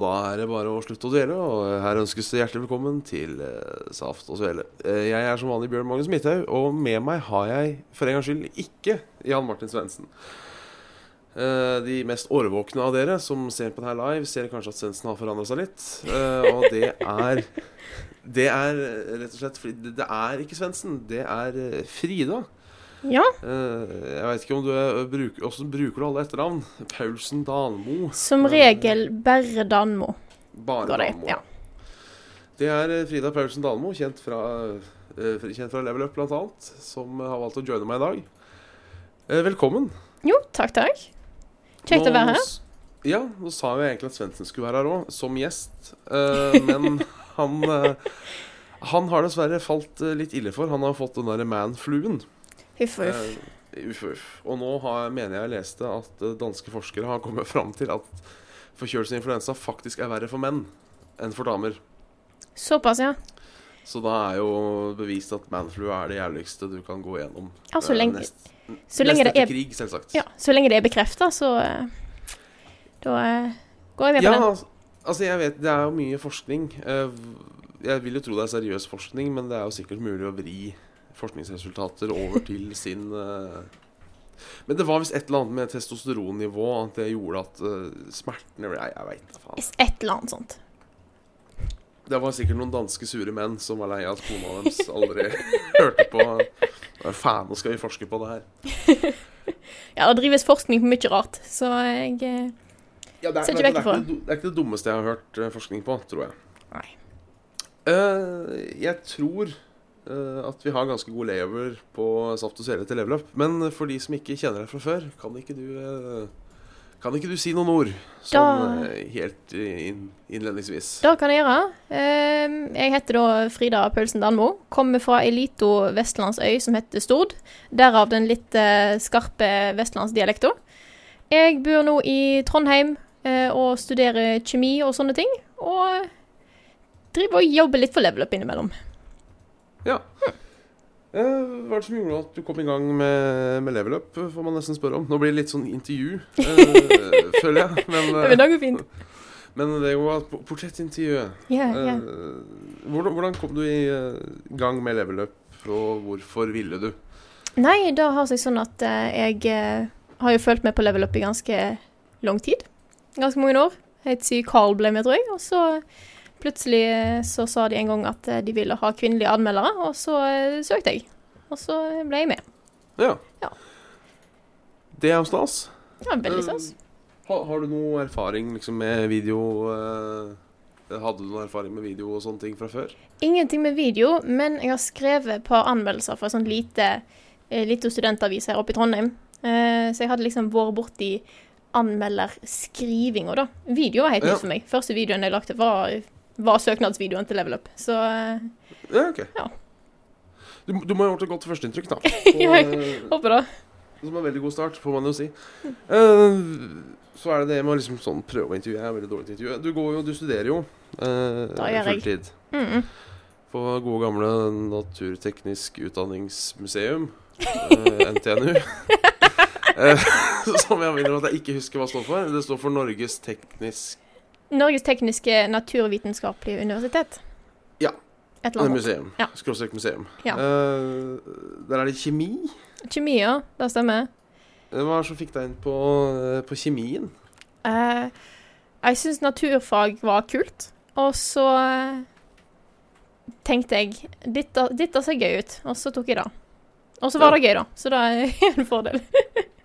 da er det bare å slutte å dvele. Og her ønskes det hjertelig velkommen til eh, Saft og Svele. Eh, jeg er som vanlig Bjørn Magnus Midthaug, og med meg har jeg for en gangs skyld ikke Jan Martin Svendsen. Eh, de mest årvåkne av dere som ser på det her live, ser kanskje at Svendsen har forandra seg litt. Og det er Det er rett og slett fordi det- er ikke Svendsen, det er Frida. Ja, Eh, jeg vet ikke om du er, bruker, Hvordan bruker du alle etternavn? Paulsen Danmo? som regel bare Danmo Bare. Danmo. Ja. Det er eh, Frida Paulsen Danmo, kjent fra, eh, kjent fra Level Up bl.a., som har valgt å joine meg i dag. Eh, velkommen. Jo, takk, takk. Kjekt å være her. Ja, nå sa jo egentlig at Svendsen skulle være her òg, som gjest. Eh, men han eh, Han har dessverre falt eh, litt ille for. Han har fått den derre man-fluen. Huff og uff. Eh, uff, uff. Og nå har, mener jeg jeg leste at eh, danske forskere har kommet fram til at forkjølelse og influensa faktisk er verre for menn enn for damer. Såpass, ja. Så da er jo bevist at manflu er det jævligste du kan gå gjennom. Ja, så Eh, lenge, nest, så lenge nest etter er krig, selvsagt. Ja, så lenge det er bekrefta, så eh, Da eh, går jeg med på den. altså, altså jeg vet Det er jo mye forskning. Eh, Jeg vil jo tro det er seriøs forskning, men det er jo sikkert mulig å vri forskningsresultater over til sin eh, Men det var visst et eller annet med testosteronnivå at det gjorde at uh, smertene Jeg, jeg veit da faen. Et eller annet sånt. Det var sikkert noen danske sure menn som var lei av at kona deres aldri hørte på faen, nå skal vi forske på det her. Ja, det drives forskning på mye rart, så jeg eh, Ja, det, er, Ser ikke vekk ikke det, det er ikke det dummeste jeg har hørt forskning på, tror jeg. Nei. Uh, jeg tror at vi har ganske god layover på Saft og Svele til level up. Men for de som ikke kjenner deg fra før, kan ikke du eh, Kan ikke du si noen ord sånn eh, helt inn, innledningsvis? Da kan jeg gjøre. Eh, jeg heter da Frida Paulsen Danmo. Kommer fra ei lita vestlandsøy som heter Stord. Derav den litt eh, skarpe vestlandsdialekta. Jeg bor nå i Trondheim eh, og studerer kjemi og sånne ting. Og driver og jobber litt for level up innimellom. Ja. Eh, hva er det som gjorde at du kom i gang med, med level up, får man nesten spørre om. Nå blir det litt sånn intervju, eh, føler jeg. Men, eh, men det går fint. men det var et Yeah, Ja, ja. Eh, hvordan, hvordan kom du i eh, gang med level up, og hvorfor ville du? Nei, det har seg sånn at eh, jeg eh, har jo følt med på level up i ganske lang tid. Ganske mange år. Helt siden Carl ble med, tror jeg. Og så plutselig eh, så sa de en gang at eh, de ville ha kvinnelige anmeldere, og så eh, søkte jeg. Og så ble jeg med. Ja. Ja. Det er jo stas. Ja, veldig stas. Har, har du noe erfaring liksom, med video eh, Hadde du noe erfaring med video og sånne ting fra før? Ingenting med video, men jeg har skrevet et par anmeldelser for en sånn lite, lite studentavis her oppe i Trondheim. Eh, så jeg hadde liksom vært borti anmelderskrivinga, da. Video var helt Ja. nytt for meg. Første videoen jeg lagde, var, var søknadsvideoen til Level Up. Så eh, Ja, ok. Ja. Du, du må ha gjort et godt førsteinntrykk, da. Ja, jeg Og, eh, håper det. som en veldig god start, får man jo si. Uh, så er det det med å liksom sånn prøve å intervjue. Jeg er veldig dårlig til å intervjue. Du går jo, du studerer jo uh, Da gjør jeg. fulltid Mm. på gode gamle Naturteknisk Utdanningsmuseum, uh, NTNU. Som jeg minner om at jeg ikke husker hva det står for. Det står for Norges teknisk Norges tekniske naturvitenskapelige universitet. Ja. Et eller annet. museum. Ja. Skråstrek museum. Ja. Uh, der er det kjemi. Kjemi, ja. Det stemmer. Hva er det som fikk deg inn på, eh, på kjemien? Uh, jeg syns naturfag var kult, og så eh, tenkte jeg dette, dette ser gøy ut, og så tok jeg det. Og så var det gøy, da. Så det er en fordel.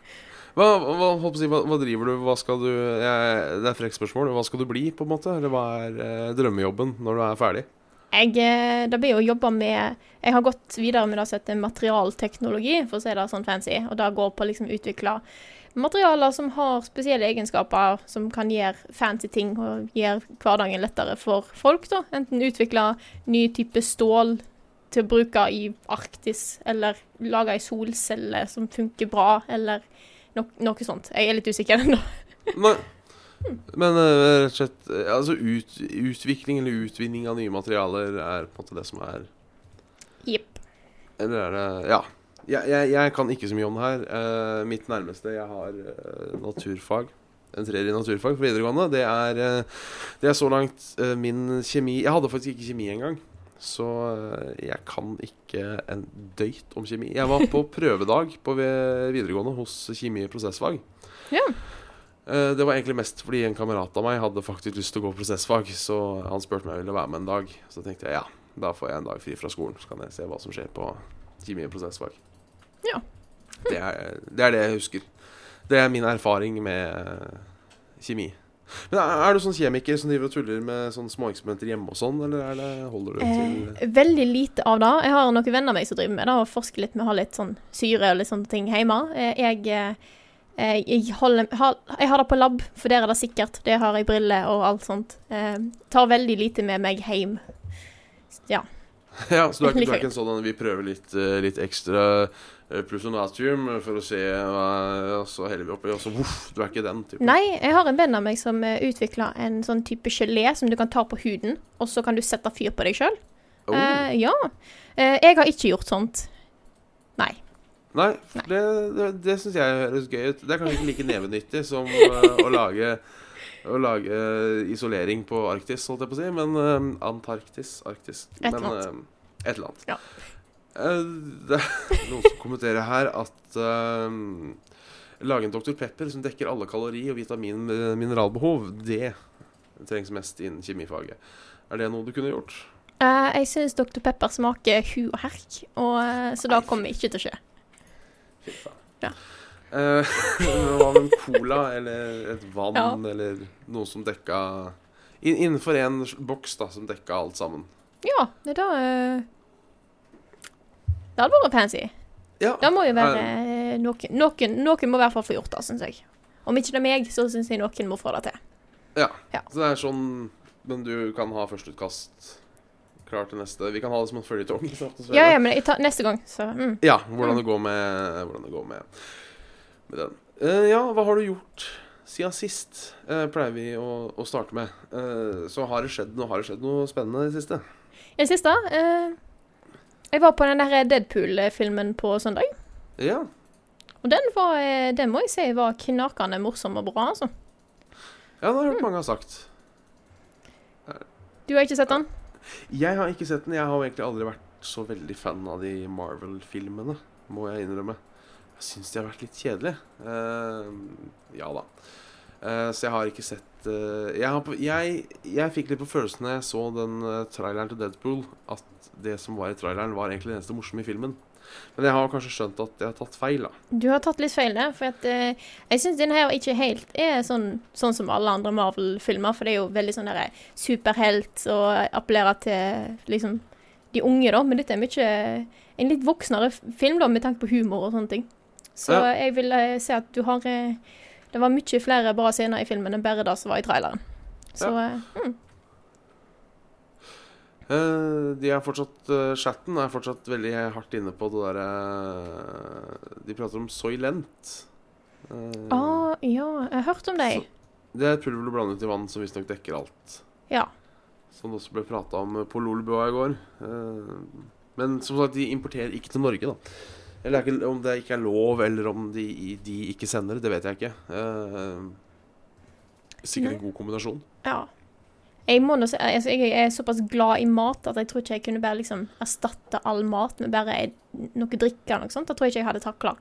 Hva, hva, si, hva, hva driver du? Hva skal du jeg, Det er frekt spørsmål. Hva skal du bli, på en måte? Eller hva er eh, drømmejobben når du er ferdig? Jeg, eh, det blir å jobbe med Jeg har gått videre med det som heter materialteknologi, for å si det sånn fancy. Og det går på å liksom utvikle materialer som har spesielle egenskaper, som kan gjøre fancy ting og gjøre hverdagen lettere for folk. da. Enten utvikle ny type stål til å bruke i Arktis, eller lage ei solcelle som funker bra, eller no noe sånt. Jeg er litt usikker ennå. Nei. Men eh, rett og slett eh, Altså ut, utvikling eller utvinning av nye materialer er på en måte det som er Jepp. Eller er det Ja. Jeg, jeg, jeg kan ikke så mye om det her. Uh, mitt nærmeste Jeg har uh, naturfag. en treer i naturfag på videregående. Det er, uh, det er så langt min kjemi Jeg hadde faktisk ikke kjemi engang. Så eh, jeg kan ikke en døyt om kjemi. Jeg var på prøvedag på videregående hos kjemi- og prosessfag. Ja. Eh, Det var egentlig mest fordi en kamerat av meg hadde faktisk lyst til å gå prosessfag, så han spurte meg om jeg ville være med en dag. Så tenkte jeg ja, da får jeg en dag fri fra skolen, så kan jeg se hva som skjer på kjemi- og prosessfag. Ja. Det er, det er det jeg husker. Det er min erfaring med eh, kjemi. Men er, du sånn kjemiker som driver og tuller med sånne småeksperimenter hjemme og sånn, eller er det, holder du til Eh, veldig lite av det. Jeg har noen venner av meg som driver med det, og forsker litt med å ha litt sånn syre og litt sånne ting hjemme. Jeg, jeg, eh, jeg, holder, har, jeg har det på lab, for der er det sikkert. Det har jeg briller og alt sånt. Eh, tar veldig lite med meg hjem. Ja. Ja, så du er, ikke- du er ikke en sånn vi prøver litt, eh, litt ekstra eh, pluss en natrium for å se hva Og så heller vi oppi, og så voff, du er ikke den typen. Nei, jeg har en venn av meg som uh, utvikla en sånn type gelé som du kan ta på huden, og så kan du sette fyr på deg sjøl. Oh. ja. Eh, jeg har ikke gjort sånt. Nei. Nei, Nei. det, det, det syns jeg høres gøy ut. Det er kanskje ikke like nevenyttig som uh, å lage å lage eh, isolering på Arktis, holdt jeg på å si. Men eh, Antarktis, Arktis Et eller men, annet. eh, et eller annet. Ja. Eh, det er noen som kommenterer her at uh, lage en Dr. Pepper som dekker alle kalori- og vitamin- og mineralbehov, det trengs mest innen kjemifaget. Er det noe du kunne gjort? Uh, jeg syns Dr. Pepper smaker hu og herk, og, eh, så da kommer ikke til å skje. Fy faen. Ja. Uh, Hva med en cola eller et vann Ja. eller noe som dekka Innenfor en boks da, som dekka alt sammen. Ja, det er da eh, Det hadde vært fancy. Ja. Det må jo være eh, noen, noen Noen må i hvert fall få gjort det, syns jeg. Om ikke det er meg, så syns jeg noen må få det til. ja. Ja. Så det er sånn Men du kan ha førsteutkast klar til neste. Vi kan ha det som en føljetong. Svele. Ja, ja, men tar, neste gang, så mm. Ja, hvordan det går med, hvordan det går med, med den. Uh, ja, hva har du gjort siden sist? Uh, pleier vi å, å starte med. Uh, så har det skjedd noe, har det skjedd noe spennende i det siste? I det siste eh, Jeg var på den der Deadpool-filmen på søndag. Ja. Og den var eh, Den må jeg si var knakende morsom og bra, altså. Ja, det har jeg Mm. hørt mange har sagt. Du har ikke sett den? Jeg har ikke sett den. Jeg har egentlig aldri vært så veldig fan av de Marvel-filmene, må jeg innrømme. Jeg syns de har vært litt kjedelige. Uh, ja da. Eh, så jeg har ikke sett eh, jeg, har jeg, jeg fikk litt på følelsen da jeg så den eh, traileren til Deadpool, at det som var i traileren, var egentlig det eneste morsomme i filmen. Men jeg har kanskje skjønt at jeg har tatt feil, da. Du har tatt litt feil der, for at, eh, jeg syns den her ikke helt er sånn, sånn som alle andre Marvel-filmer, for det er jo veldig sånn der superhelt og appellerer til liksom de unge, da. Men dette er mye en litt voksnere film, da, med tanke på humor og sånne ting. Så Ja. jeg vil eh, si at du har eh, Det var mye flere bra scener i filmen enn bare det som var i traileren. Så ja. mm, Uh, de er fortsatt uh, Chatten er fortsatt veldig hardt inne på det derre De prater om Soylent. Eh, ah, ja, jeg har hørt om deg. Så- Det er et pulver du blander ut i vann som visstnok dekker alt. Ja. Som det også ble prata om på Lolbua i går. Eh, Men som sagt, de importerer ikke til Norge, da. Eller er ikke, om det ikke er lov, eller om de, de ikke sender, det vet jeg ikke. Eh, Sikkert en god kombinasjon. Ja. Jeg må nå altså, jeg er såpass glad i mat at jeg tror ikke jeg kunne bare liksom erstatte all mat med bare noe drikke eller noe sånt. Da tror jeg ikke jeg hadde takla.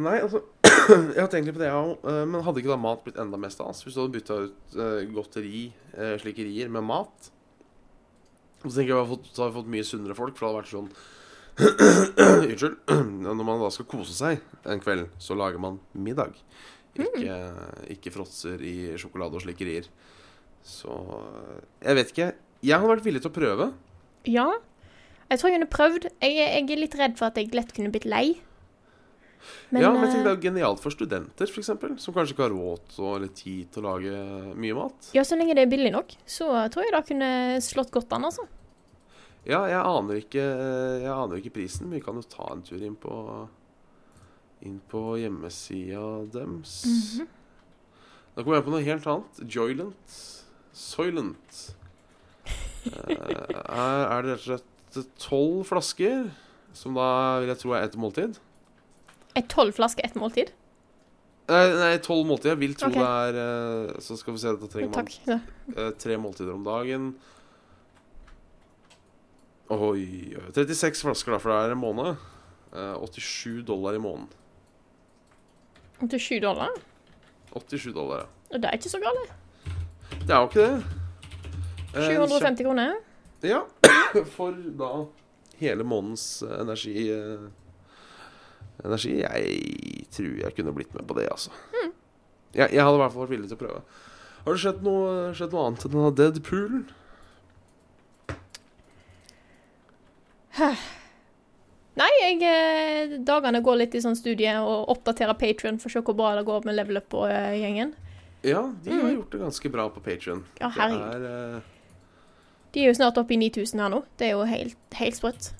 Nei, altså Jeg har tenkt litt på det, jeg òg. Men hadde ikke da mat blitt enda mer stas? Hvis du hadde bytta ut eh, godteri, slikerier, slikkerier, med mat? Og så tenker jeg vi har fått, så har vi fått mye sunnere folk, for det hadde vært sånn Unnskyld. Når man da skal kose seg en kveld, så lager man middag. Ikke, ikke fråtser i sjokolade og slikkerier. Så Jeg vet ikke. Jeg hadde vært villig til å prøve. Ja. Jeg tror jeg kunne prøvd. Jeg, jeg er litt redd for at jeg lett kunne blitt lei. Men, ja, men jeg eh, tenker det er genialt for studenter, eksempel, som kanskje ikke har råd eller tid til å lage mye mat. ja, så lenge det er billig nok, så tror jeg det kunne slått godt an, altså. Ja, jeg aner ikke, jeg aner ikke prisen, men vi kan jo ta en tur inn på Inn på hjemmesida deres. Mhm. Da kommer jeg på noe helt annet. Joylent. Soylent. Eh, er, er det rett og slett tolv flasker, som da vil jeg tro er ett måltid. Er tolv flasker ett måltid? Eh, nei, tolv måltider. Jeg vil tro okay. det er eh, Så skal vi se, da trenger man. Ja. eh, tre måltider om dagen. Oi, oi 36 flasker, da, for det er en måned. Eh, 87 dollar i måneden. 87 dollar? 87 dollar, ja. Det er ikke så galt. Det er jo ikke det. Eh, 750 kroner. Ja. For da hele månedens eh, energi eh, Energi Jeg tror jeg kunne blitt med på det, altså. Jeg, jeg hadde i hvert fall vært villig til å prøve. Har det skjedd noe, skjedd noe annet enn denne Deadpoolen? Nei, jeg, eh, dagene går litt i sånn studie og oppdaterer Patrion for å se hvor bra det går med level up-gjengen. Ja, de har Mm. gjort det ganske bra på Patrion. Ja, herregud. Er uh... De er jo snart oppe i 9000 her nå. Det er jo helt, helt sprøtt.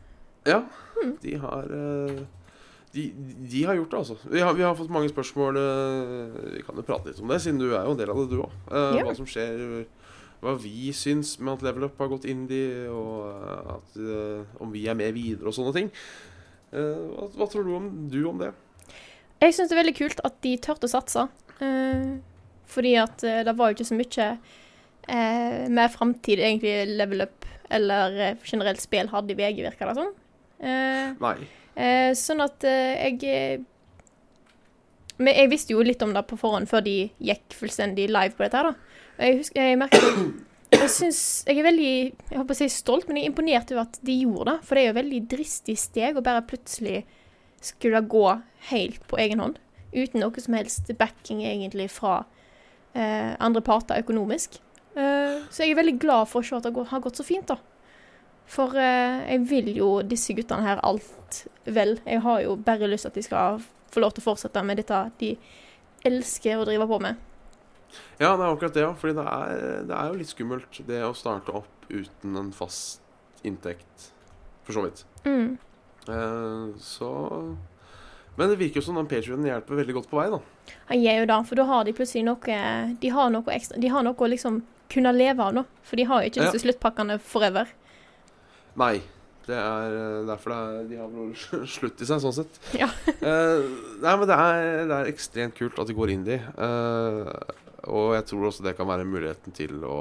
Ja, Mm. de har uh... de, de har gjort det, altså. Vi har, vi har fått mange spørsmål. eh, Vi kan jo prate litt om det, siden du er jo en del av det, du òg. Ja. Hva som skjer, hva vi syns med at Level Up har gått indie, og eh, at, uh, om vi er med videre og sånne ting. Uh, hva, hva tror du om, du om det? Jeg syns det er veldig kult at de turte å satse. Uh, fordi at det var jo ikke så mye uh, mer framtid egentlig level up eller generelt spill hadde i VG, virker det som. Eh, sånn at jeg Men jeg visste jo litt om det på forhånd før de gikk fullstendig live på dette her, da. Og Jeg husker, jeg merker Jeg synes, Jeg er veldig Jeg håper å si stolt, men jeg er imponert over at de gjorde det. For det er jo veldig dristig steg å bare plutselig skulle gå helt på egen hånd. Uten noe som helst backing egentlig fra eh, andre parter økonomisk. Eh, så jeg er veldig glad for å se at det har gått så fint, da. For eh, jeg vil jo disse guttene her alt vel. Jeg har jo bare lyst til at de skal få lov til å fortsette med dette de elsker å drive på med. Ja, det er akkurat det, ja. Fordi det er, det er jo litt skummelt, det å starte opp uten en fast inntekt, for så vidt. Mm. Eh, så Men det virker jo som den Patrionen hjelper veldig godt på vei, da. Han gjør jo det, for da har de plutselig noe De har noe ekstra De har noe å liksom kunne leve av nå. For de har jo ikke Ja. disse sluttpakkene forever. Nei. Det er eh, derfor det er, de har noe slutt i seg, sånn sett. Ja. Eh, nei, men det er, det er ekstremt kult at de går inn i. Uh, og jeg tror også det kan være muligheten til å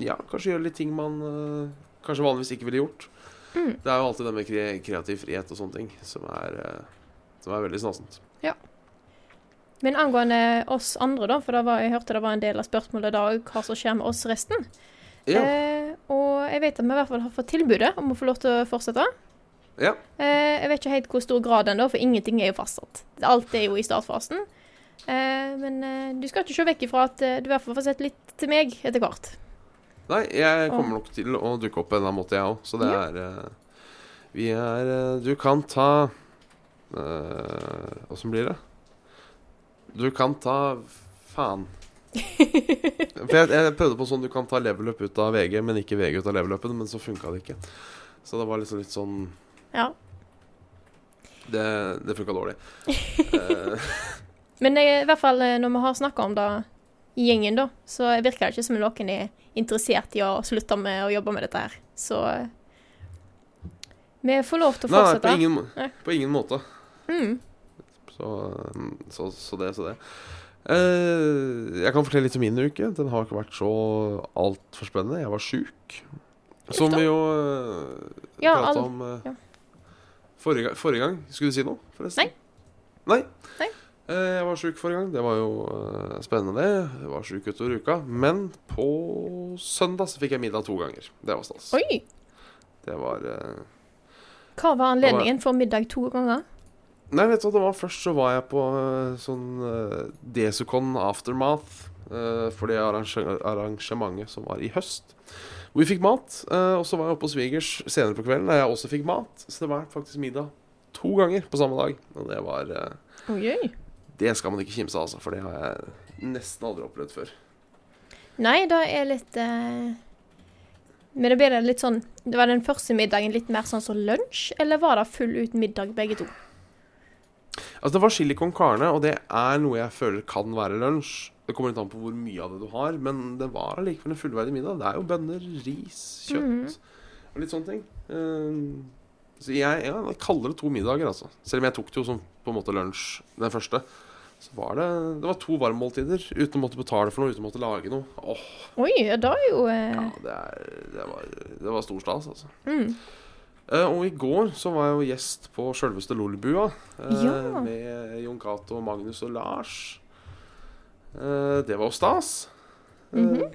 Ja, kanskje gjøre litt ting man uh, kanskje vanligvis ikke ville gjort. Mm. Det er jo alltid det med kre kreativ frihet og sånne ting som er, uh, som er veldig snasent. Men angående oss andre, da, for da var, jeg hørte det var en del av spørsmålet da hva som skjer med oss resten. Ja. Eh, og jeg vet at vi i hvert fall har fått tilbudet om å få lov til å fortsette. ja. Eh, jeg vet ikke helt hvor stor grad ennå, for ingenting er jo fastsatt. Alt er jo i startfasen. Eh, men eh, du skal ikke se vekk ifra at eh, du i hvert fall får sett litt til meg etter hvert. Nei, jeg kommer nok til å dukke opp på en eller annen måte, jeg òg. Så det Ja. er Vi er Du kan ta Åssen blir det? Du kan ta Faen. For jeg, jeg prøvde på sånn du kan ta level up ut av VG, men ikke VG ut av level upen, men så funka det ikke. Så det var liksom litt sånn Ja. Det, det funka dårlig. Men eh, i hvert fall eh, når vi har snakka om det i gjengen, da, så virker det ikke som noen er interessert i å slutte med å jobbe med dette her. Så eh, vi får lov til å nei, nei, på fortsette. ingen, Nei. på ingen måte. Mm. Så, um, så, så det, så det. Eh, jeg kan fortelle litt om min uke. Den har ikke vært så altfor spennende. Jeg var sjuk. Som vi jo uh, Ja, prata om uh, ja. forrige, forrige gang. Skulle du si noe, forresten? Nei. Nei. Eh, jeg var sjuk forrige gang. Det var jo eh, spennende, det. Jeg var sjuk utover uka. Men på søndag så fikk jeg middag to ganger. Det var stas. Oi! Det var eh, Hva var anledningen for middag to ganger? Nei, vet du hva det var? Først så var jeg på eh, sånn Desicon Aftermath. eh, for det arrangementet som var i høst. Hvor vi fikk mat. eh, og så var jeg oppe hos svigers senere på kvelden, der jeg også fikk mat. Så det var faktisk middag to ganger på samme dag. Og det var eh, Oi, oi. Det skal man ikke kimse av, altså. For det har jeg nesten aldri opplevd før. Nei, det er litt eh... Men det blir det litt sånn Det Var den første middagen litt mer sånn som lunsj, eller var det full ut middag begge to? Altså Det var chili con carne, og det er noe jeg føler kan være lunsj. Det kommer litt an på hvor mye av det du har, men det var allikevel en fullverdig middag. Det er jo bønner, ris, kjøtt Mhm. og litt sånne ting. Uh, så jeg, ja, jeg kaller det to middager, altså. Selv om jeg tok det jo som på en måte lunsj, den første. Så var det, det var to varmmåltider uten å måtte betale for noe, uten å måtte lage noe. Åh, Oi, ja, da er jo eh, ja, det, er, det, var, det var stor stas, altså. mm. Eh, og i går så var jeg jo gjest på sjølveste Lolbua eh, Ja. med Jon Cato, Magnus og Lars. Eh, det var jo stas. Eh, Mhm.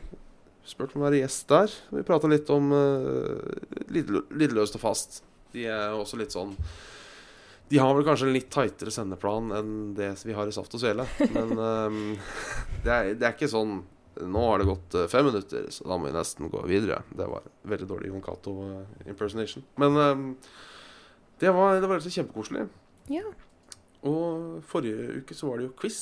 Spurte om å være gjest der. Vi prata litt om uh, litt, litt og fast. De er jo også litt sånn De har vel kanskje en litt tightere sendeplan enn det vi har i Saft og Svele. Men um, det, er, det er ikke sånn Nå har det gått eh, fem minutter, så da må vi nesten gå videre. Det var veldig dårlig Jon Cato-impersonation. Men um, det var, det var altså kjempekoselig. Ja. Og forrige uke så var det jo quiz.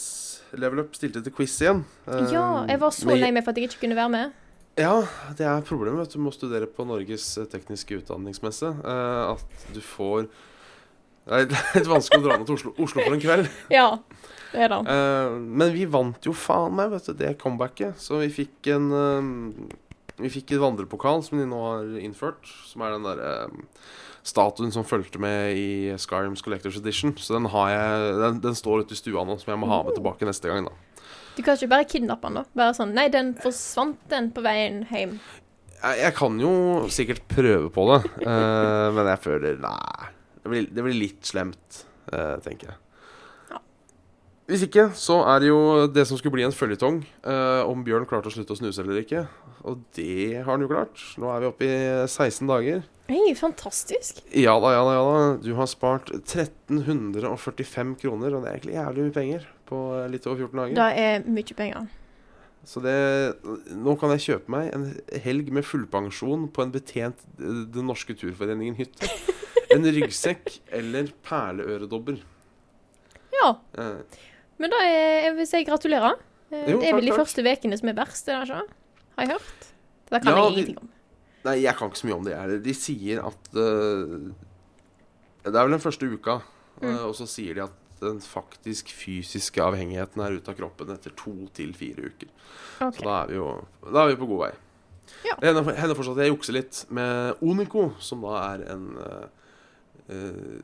Level Up stilte til quiz igjen. Eh, ja, jeg var så lei meg for at jeg ikke kunne være med. Ja, det er problemet vet du, med å studere på Norges eh, tekniske utdanningsmesse. eh, at du får Det er litt vanskelig å dra ned til Oslo, Oslo for en kveld. Ja, det er det. Uh, men vi vant jo faen meg, vet du, det comebacket. Så vi fikk en uh, Vi fikk en vandrepokal som de nå har innført. Som er den derre statuen som fulgte med i Skyrims Collectors Edition. Så den har jeg Den, den står ute i stua nå, som jeg må ha med tilbake neste gang. da Du kan ikke bare kidnappe den, da. Bare sånn Nei, den forsvant, den, på veien hjem. Jeg, jeg kan jo sikkert prøve på det, uh, men jeg føler Nei. Det blir, det blir litt slemt, eh, tenker jeg. Ja. Hvis ikke, så er det jo det som skulle bli en føljetong, eh, om Bjørn klarte å slutte å snuse eller ikke. Og det har han jo klart. Nå er vi oppe i 16 dager. Hei, fantastisk. Ja da, ja da, ja da. Du har spart 1345 kroner, og det er egentlig jævlig mye penger på eh, litt over 14 dager. Det er mye penger. Så det Nå kan jeg kjøpe meg en helg med fullpensjon på en betjent eh, Den norske turforeningen hytte. En ryggsekk eller perleøredobber. Ja. Eh, Men da er, jeg vil si gratulerer. Eh, Jo, det er vel de første ukene som er verst, er det ikke? Har jeg hørt? Det kan Ja, jeg ingenting om. nei, jeg kan ikke så mye om det. Jeg. De sier at uh, Det er vel den første uka, eh, Mm. og så sier de at den faktisk fysiske avhengigheten er ute av kroppen etter to til fire uker. Okay. Så da er vi jo Da er vi på god vei. Ja. Det hender, fortsatt at jeg jukser litt med Onico, som da er en eh,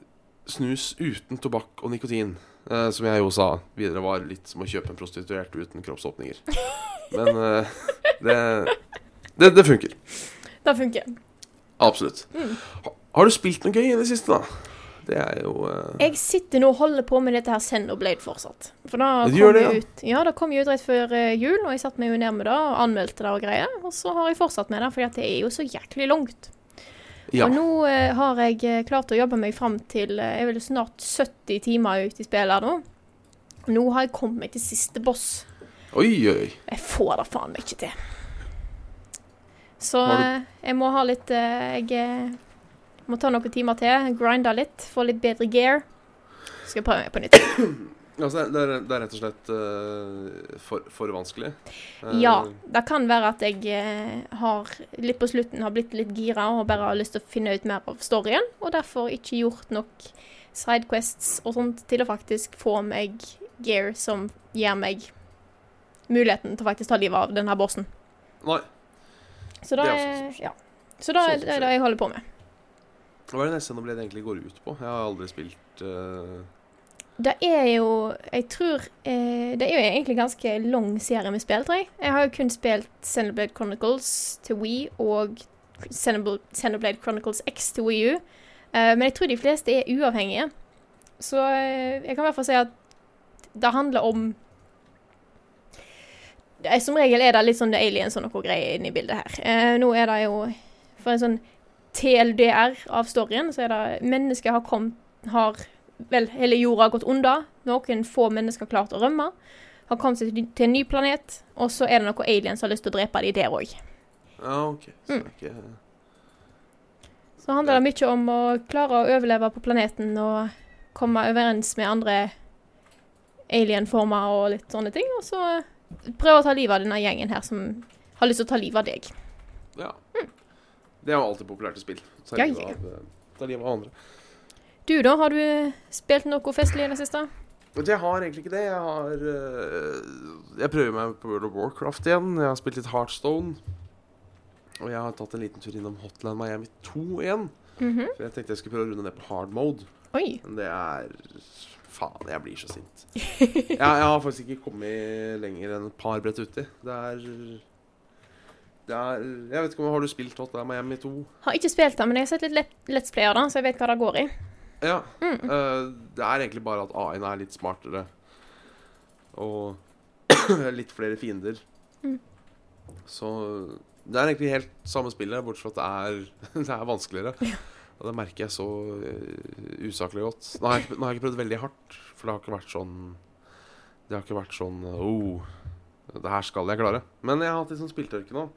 snus uten tobakk og nikotin. Uh, som jeg jo sa videre var litt som å kjøpe en prostituert uten kroppsåpninger. Men uh, det, det Det funker. Det funker. Absolutt. Mm. Har du spilt noe gøy i det siste, da? Det er jo uh... Jeg sitter nå og holder på med dette her Xenoblade fortsatt. For da kom det, ja. ut Ja, da kom jeg ut rett før eh, jul, og jeg satte meg jo ned med det og anmeldte det og greier. Og så har jeg fortsatt med det, for det er jo så jæklig langt. Ja. Og nå uh, har jeg klart å jobbe meg fram til uh, Jeg er vel snart 70 timer ute i spillet her nå. Nå har jeg kommet meg til siste boss. Oi, oi. Jeg får det faen meg ikke til. Så eh, jeg må ha litt Jeg må ta noen timer til, grinde litt, få litt bedre gear. Skal jeg prøve meg på nytt. Altså, det, er, det er rett og slett uh, for, for vanskelig. Uh, Ja, det kan være at jeg uh, har litt på slutten har blitt litt gira og bare har lyst til å finne ut mer av storyen, og derfor ikke gjort nok sidequests og sånt til å faktisk få meg gear som gir meg muligheten til å faktisk ta livet av denne bossen. Nei. Så da Det er også ja. Så da Sånn er det jeg holder på med. Hva er det Xenoblade egentlig går ut på? Jeg har aldri spilt uh... Det er jo Jeg tror eh, Det er jo egentlig en ganske lang serie med spill, tror jeg. Jeg har jo kun spilt Xenoblade Chronicles til Wii og Xenoblade, Chronicles X til Wii U. Eh, men jeg tror de fleste er uavhengige. Så uh, jeg kan i hvert fall si at det handler om Som regel er det litt sånn aliens og noe greier inne i bildet her. Nå er det jo For en sånn TLDR av storyen, så er det Mennesker har kommet Har Vel, hele jorda har gått under. Noen få mennesker har klart å rømme. Har kommet seg til en ny planet. Og så er det noen aliens som har lyst til å drepe dem der òg. Ah, okay. Så Mm. er Så handler det mye om å klare å overleve på planeten og komme overens med andre alienformer og litt sånne ting. Og så prøve å ta livet av denne gjengen her som har lyst til å ta livet av deg. Ja. Det er jo alltid populært i spill. Ta livet av, av andre. Du da, har du spilt noe festlig i det siste? Jeg har egentlig ikke det. Jeg har eh, Jeg prøver meg på World of Warcraft igjen. Jeg har spilt litt Heartstone. Og jeg har tatt en liten tur innom Hotline Miami 2 igjen. Mhm. For jeg tenkte jeg skulle prøve å runde ned på hard mode. Oi. Men det er faen, jeg blir så sint. Jeg, jeg har faktisk ikke kommet lenger enn et par brett uti. Det er er, jeg vet ikke om Har du spilt Hot Miami 2? Har ikke spilt det, men jeg har sett litt let Let's Player, da, så jeg vet hva det går i. Ja. eh, det er egentlig bare at AI-en er litt smartere. Og litt flere fiender. Mm. Så det er egentlig helt samme spillet, bortsett fra at det er, det er vanskeligere. Og det merker jeg så uh, usaklig godt. Nå har, jeg, nå har jeg ikke prøvd veldig hardt, for det har ikke vært sånn Det har ikke vært sånn Oh, det her skal jeg klare. Men jeg har hatt litt sånn spilltørke nå.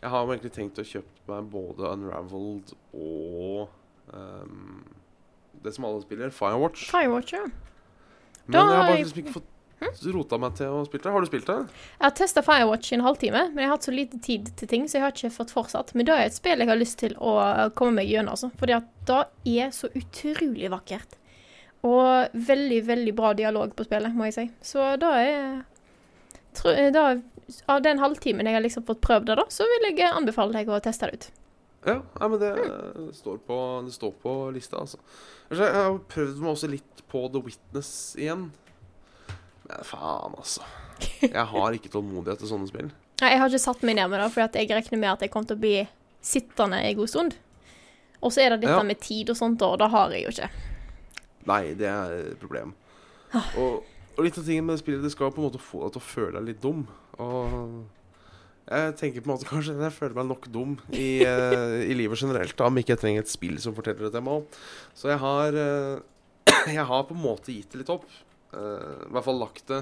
Jeg har jo egentlig tenkt å kjøpe meg både Unraveled og um, det som alle spiller, Firewatch. Firewatch, ja. Men Da jeg har bare liksom ikke fått rota meg til å spille det. Har du spilt det? Jeg har testa Firewatch i en halvtime, men jeg har hatt så lite tid til ting, så jeg har ikke fått fortsatt. Men det er et spill jeg har lyst til å komme meg gjennom, altså. Fordi det er så utrolig vakkert. Og veldig, veldig bra dialog på spillet, må jeg si. Så da er da, Av den halvtimen jeg har liksom fått prøvd det, da, så vil jeg anbefale deg å teste det ut. Ja, ja men det står, på, det står på lista, altså. Jeg har prøvd meg også litt på The Witness igjen. Men faen, altså. Jeg har ikke tålmodighet til sånne spill. Nei, Jeg har ikke satt meg ned med det, for jeg regner med at jeg kommer til å bli sittende en god stund. Og så er det dette Ja. med tid og sånt, og det har jeg jo ikke. Nei, det er et problem. Og, og litt av tingen med det spillet, det skal på en måte få deg til å føle deg litt dum. Og jeg tenker på en måte kanskje jeg føler meg nok dum i, eh, i livet generelt, da, om ikke jeg trenger et spill som forteller det til meg òg. Så jeg har eh, Jeg har på en måte gitt det litt opp. Eh, I hvert fall lagt det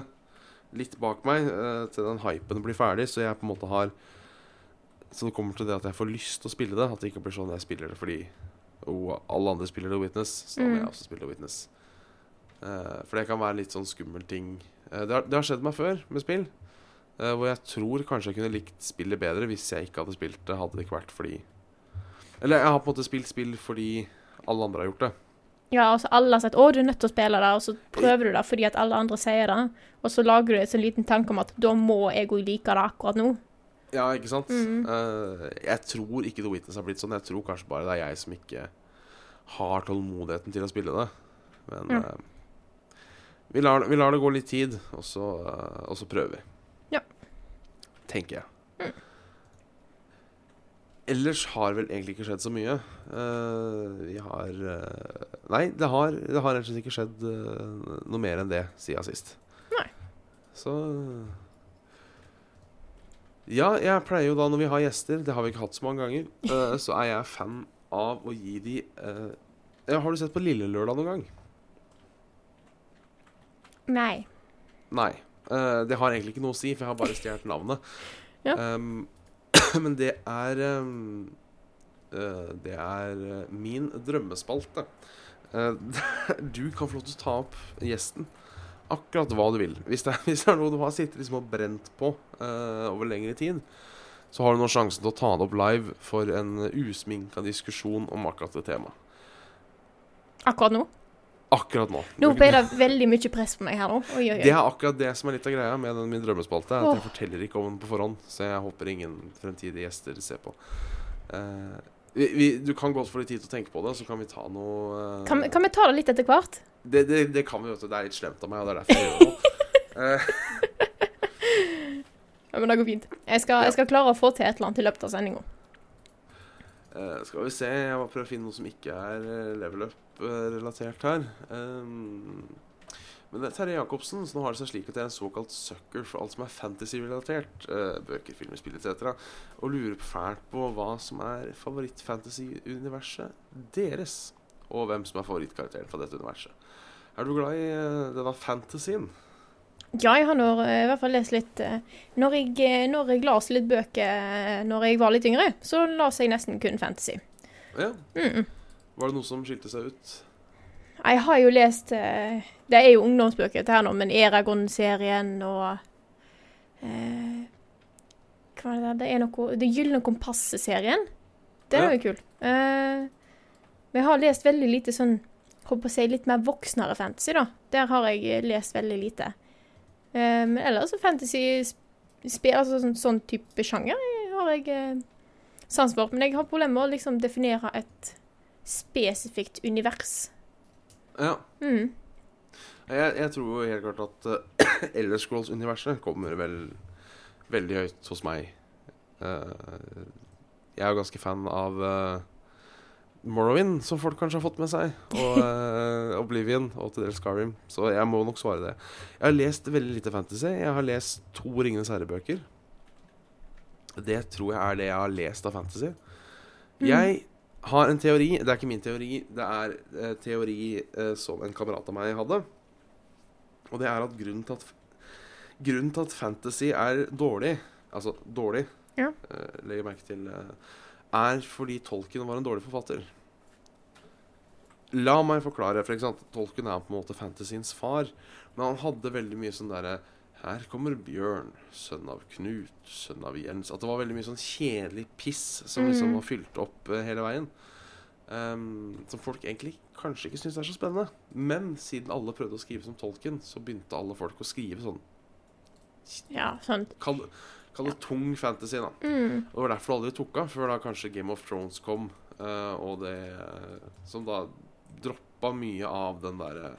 litt bak meg til den hypen blir ferdig, så jeg på en måte har Så det kommer til det at jeg får lyst til å spille det. At det ikke blir sånn jeg spiller det fordi oh, alle andre spiller The Witness, så da må Mm. jeg også spille The Witness. Eh, for det kan være litt sånn skummel ting. Eh, det, har, det har skjedd meg før med spill. eh, hvor jeg tror kanskje jeg kunne likt spillet bedre hvis jeg ikke hadde spilt det. Hadde det ikke vært fordi Eller jeg har på en måte spilt spill fordi alle andre har gjort det. Ja, altså alle har sagt 'Å, du er nødt til å spille det', og så prøver du det fordi at alle andre sier det. Og så lager du en sånn liten tanke om at 'da må jeg òg like det akkurat nå'. Ja, ikke sant? Mm. Uh, jeg tror ikke The Witness har blitt sånn. Jeg tror kanskje bare det er jeg som ikke har tålmodigheten til å spille det. Men mm. eh, vi, lar, vi lar det gå litt tid, og så, og så prøver vi. Ja. Tenker jeg. Ellers har vel egentlig ikke skjedd så mye. Uh, vi har uh, Nei, det har, det har rett og slett ikke skjedd uh, noe mer enn det siden sist. Nei. Så Ja, jeg pleier jo da når vi har gjester, det har vi ikke hatt så mange ganger, så er jeg fan av å gi de ja, Har du sett på Lille Lørdag noen gang? Nei. Nei. Uh, det har egentlig ikke noe å si, for jeg har bare stjålet navnet. Ja. Um, men det er um, uh, Det er eh, min drømmespalte. Uh, du kan få lov til å ta opp gjesten akkurat hva du vil. Hvis det er, hvis det er noe du har sittet liksom og brent på over lengre tid, så har du nå sjansen til å ta det opp live for en usminka diskusjon om akkurat det temaet. Akkurat nå. Akkurat nå. Nå ble det veldig mye press på meg her nå. Oi, oi, Det er akkurat det som er litt av greia med den min drømmespalte. er At jeg forteller ikke om den på forhånd, så jeg håper ingen fremtidige gjester ser på. Uh, vi, vi, du kan godt få litt tid til å tenke på det, så kan vi ta noe uh, Kan, kan vi ta det litt etter hvert? det, det, det kan vi, vet du. Det er litt slemt av meg, og det er derfor jeg gjør det. Uh. Ja, men det går fint. Jeg skal, jeg skal klare å få til et eller annet i løpet av sendinga. eh, skal vi se Jeg må prøve å finne noe som ikke er level level up-relatert her. Um, men er Terje Jacobsen så nå har det seg slik at jeg er en såkalt sucker for alt som er fantasy-relatert. Uh, bøker, filmer, spill etc. Og lurer fælt på hva som er favoritt-fantasy-universet deres. Og hvem som er favorittkarakteren fra dette universet. Er du glad i uh, denne fantasien? Ja, jeg har nå eh, i hvert fall lest litt eh, Når jeg, eh, når jeg las litt bøker eh, når jeg var litt yngre, så las jeg nesten kun fantasy. Ja. Mm. Var det noe som skilte seg ut? Jeg har jo lest eh, Det er jo ungdomsbøker dette her nå, men Eragon-serien og eh, Hva er det der? Det er noe Det gylne kompasset-serien. Den er jo kul. Eh, men jeg har lest veldig lite sånn Håper å si litt mer voksnere fantasy, da. Der har jeg eh, lest veldig lite. Eh, men ellers så fantasy spiller altså sånn, sånn type sjanger har jeg eh, sans for. Men jeg har problemer med å liksom definere et spesifikt univers. Ja. Mm. Jeg, jeg tror helt klart at uh, Elder Scrolls-universet kommer vel veldig høyt hos meg. Uh, jeg er jo ganske fan av uh, Morrowind, som folk kanskje har fått med seg. Og uh, Oblivion og til dels Skyrim. Så jeg må nok svare det. Jeg har lest veldig lite fantasy. Jeg har lest to Ringenes herre-bøker. Det tror jeg er det jeg har lest av fantasy. Jeg har en teori. Det er ikke min teori. Det er eh, teori eh, som en kamerat av meg hadde. Og det er at grunnen til at Grunnen til at fantasy er dårlig, altså dårlig, Ja. eh, legger merke til, eh, er fordi Tolkien var en dårlig forfatter. La meg forklare. for eksempel, Tolkien er på en måte fantasyens far. Men han hadde veldig mye sånn derre Her kommer Bjørn, sønn av Knut, sønn av Jens At det var veldig mye sånn kjedelig piss som liksom Mhm. var fylt opp eh, hele veien. Um, som folk egentlig kanskje ikke syns er så spennende. Men siden alle prøvde å skrive som tolken, så begynte alle folk å skrive sånn Ja, sånn. Kall, kall det tung fantasy, da. Mm. Og det var derfor det aldri tok av, før da kanskje Game of Thrones kom. uh, og det eh, Som da droppa mye av den derre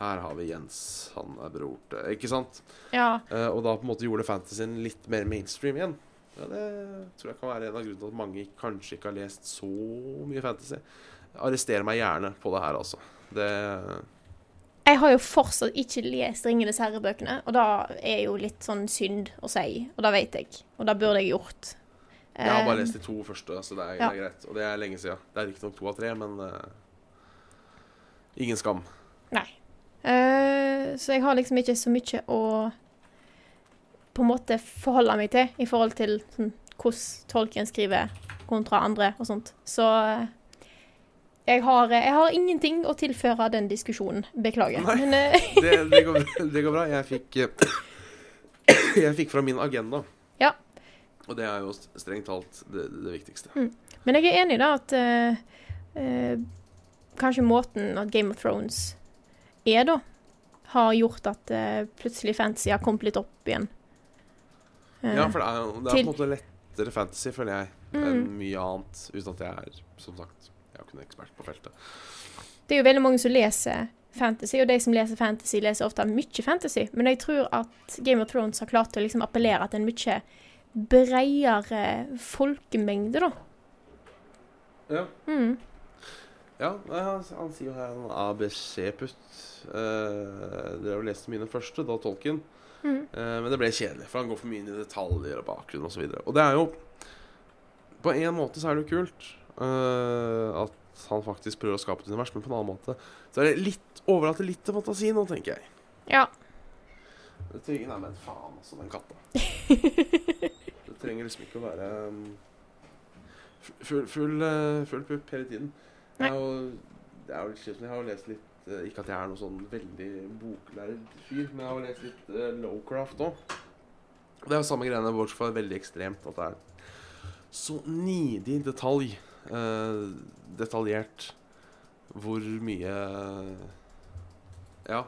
Her har vi Jens, han er bror til Ikke sant? Ja. Uh, og da på en måte gjorde fantasyen litt mer mainstream igjen. Ja, Det tror jeg kan være en av grunnene til at mange kanskje ikke har lest så mye fantasy. Arrester meg gjerne på det her, altså. Det Jeg har jo fortsatt ikke lest 'Ringenes herre'-bøkene, og det er jo litt sånn synd å si, og det vet jeg. Og det burde jeg gjort. Jeg har bare Eh, lest de to første, så det er, ja. det er greit. Og det er lenge siden. Det er riktignok to av tre, men uh, ingen skam. Nei. Eh, så jeg har liksom ikke så mye å på en måte forholde meg til i forhold til sånn, hvordan tolken skriver kontra andre og sånt. Så eh, jeg har, jeg har ingenting å tilføre den diskusjonen. Beklager. Nei. Men eh, Det, det, går, det går bra. Jeg fikk eh, Jeg fikk fra min agenda. Ja. Og det er jo strengt talt det, det viktigste. Men jeg er enig da at uh, eh, kanskje måten at Game of Thrones er, da, har gjort at eh, plutselig fantasy har kommet litt opp igjen. Eh, Ja, for det er, det er på en måte lettere fantasy, føler jeg, Mm. enn mye annet. Uten at jeg er, som sagt, jeg er ikke noen ekspert på feltet. Det er jo veldig mange som leser fantasy, og de som leser fantasy, leser ofte mye fantasy. Men jeg tror at Game of Thrones har klart å liksom appellere til en mye bredere folkemengde, da. Ja. Mm. Ja, han, han sier jo her en ABC-putt. Uh, dere har lest mine første, da Tolkien. Mm. Eh, men det ble kjedelig, for han går for mye inn i detaljer og bakgrunn osv. Og, så og det er jo På en måte så er det jo kult eh, at han faktisk prøver å skape et univers, men på en annen måte så er det litt overlater litt til fantasi nå, tenker jeg. Ja. Det trenger Nei, men faen, altså, den katta. det trenger liksom ikke å være um, full, full, eh, full pupp hele tiden. Jeg har jo, litt. Jeg har lest litt eh, Ikke at jeg er noen sånn veldig boklærd fyr, men jeg har jo lest litt uh, Lowcraft òg. Det er jo samme greiene, bortsett fra veldig ekstremt. At det er så nidig detalj. Uh, detaljert. Hvor mye Ja.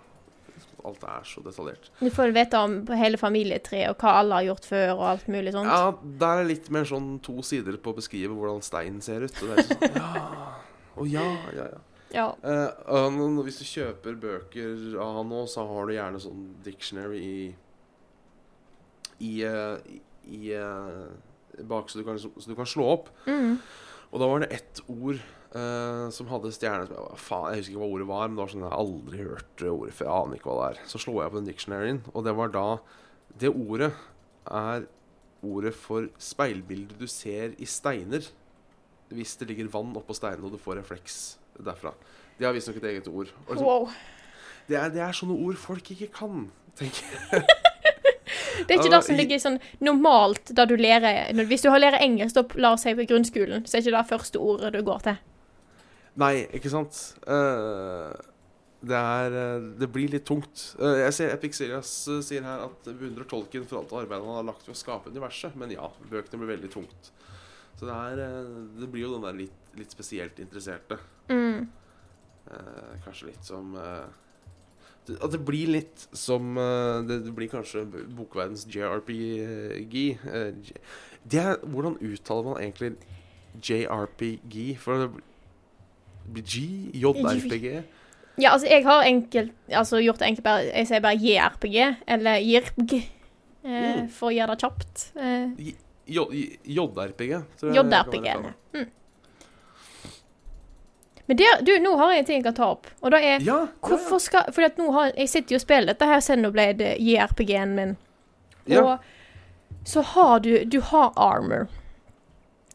Alt er så detaljert. Du får vite om hele familietreet og hva alle har gjort før og alt mulig sånt. Ja, der er litt mer sånn to sider på å beskrive hvordan steinen ser ut. Og det er sånn, ja, å ja, ja, ja. Ja. Uh, uh, hvis du kjøper bøker av han nå, så har du gjerne sånn dictionary i I, uh, i, eh, bak, så du, kan, så du kan slå opp. Mm. Og da var det ett ord som hadde stjerne som jeg, faen, jeg husker ikke hva ordet var, men det var sånn jeg har aldri hørt ordet før. Jeg aner ikke hva det er. Så slår jeg på den dictionaryen, og det var da Det ordet er ordet for speilbildet du ser i steiner. Hvis det ligger vann oppå steinene, og du får refleks derfra. De har visstnok et eget ord. Liksom, Wow. det, er, det er sånne ord folk ikke kan, tenker jeg. Det er ikke det som ligger sånn normalt da du lærer Hvis du har lært engelsk, da, la oss si på grunnskolen, så er ikke det første ordet du går til. Nei, ikke sant? Eh, det er eh, Det blir litt tungt. Eh, jeg ser Epic Serious sier her at beundrer tolken for alt arbeidet han har lagt for å skape universet. Men ja, bøkene blir veldig tungt. Så det er eh, Det blir jo den der litt, litt spesielt interesserte. Mm. Eh, kanskje litt som eh, det- At det blir litt som eh, det, det blir kanskje bokverdens JRPG. eh, det er, hvordan uttaler man egentlig JRPG? For det blir G? JRPG? Ja, altså, jeg har enkelt, altså, gjort det enkelt bare Jeg sier bare JRPG, eller JRPG, eh, Mm. for å gjøre det kjapt. Eh, JRPG. JRPG. Mm. Men det, du, nå har jeg en ting jeg kan ta opp, og det er Ja, ja, ja. skal Fordi at nå har Jeg sitter jo og spiller dette her Xenoblade JRPG-en min. Og så har du Du har armor.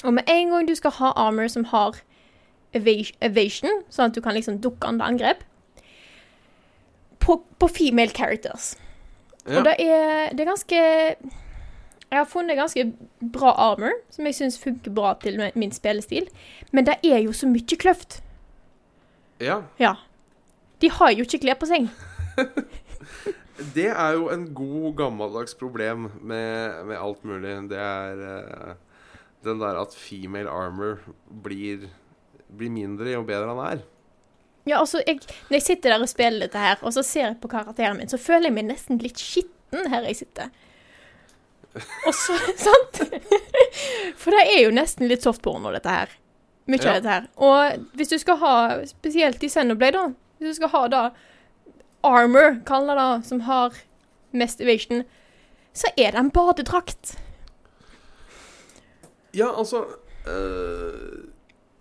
Og med en gang du skal ha armor som har evasion, sånn at du kan liksom dukke under angrep På, på female characters. Og det er, det er ganske Jeg har funnet ganske bra armor, som jeg syns funker bra til min- spillestil. Men det er jo så mye kløft. ja. Ja. De har jo ikke klær på seg. Det er jo en god, gammeldags problem med, med alt mulig. Det er uh, den der at female armor blir, blir mindre jo bedre han er. Ja, altså, jeg, Når jeg sitter der og spiller dette her, og så ser jeg på karakteren min, så føler jeg meg nesten litt skitten her jeg sitter. Og så Sant? For det er jo nesten litt softporno, dette her. Mye Ja. av dette her. Og hvis du skal ha, spesielt i Xenoblade, da Hvis du skal ha da armor, kaller det da, som har mest evasion, så er det en badedrakt. Ja, altså øh,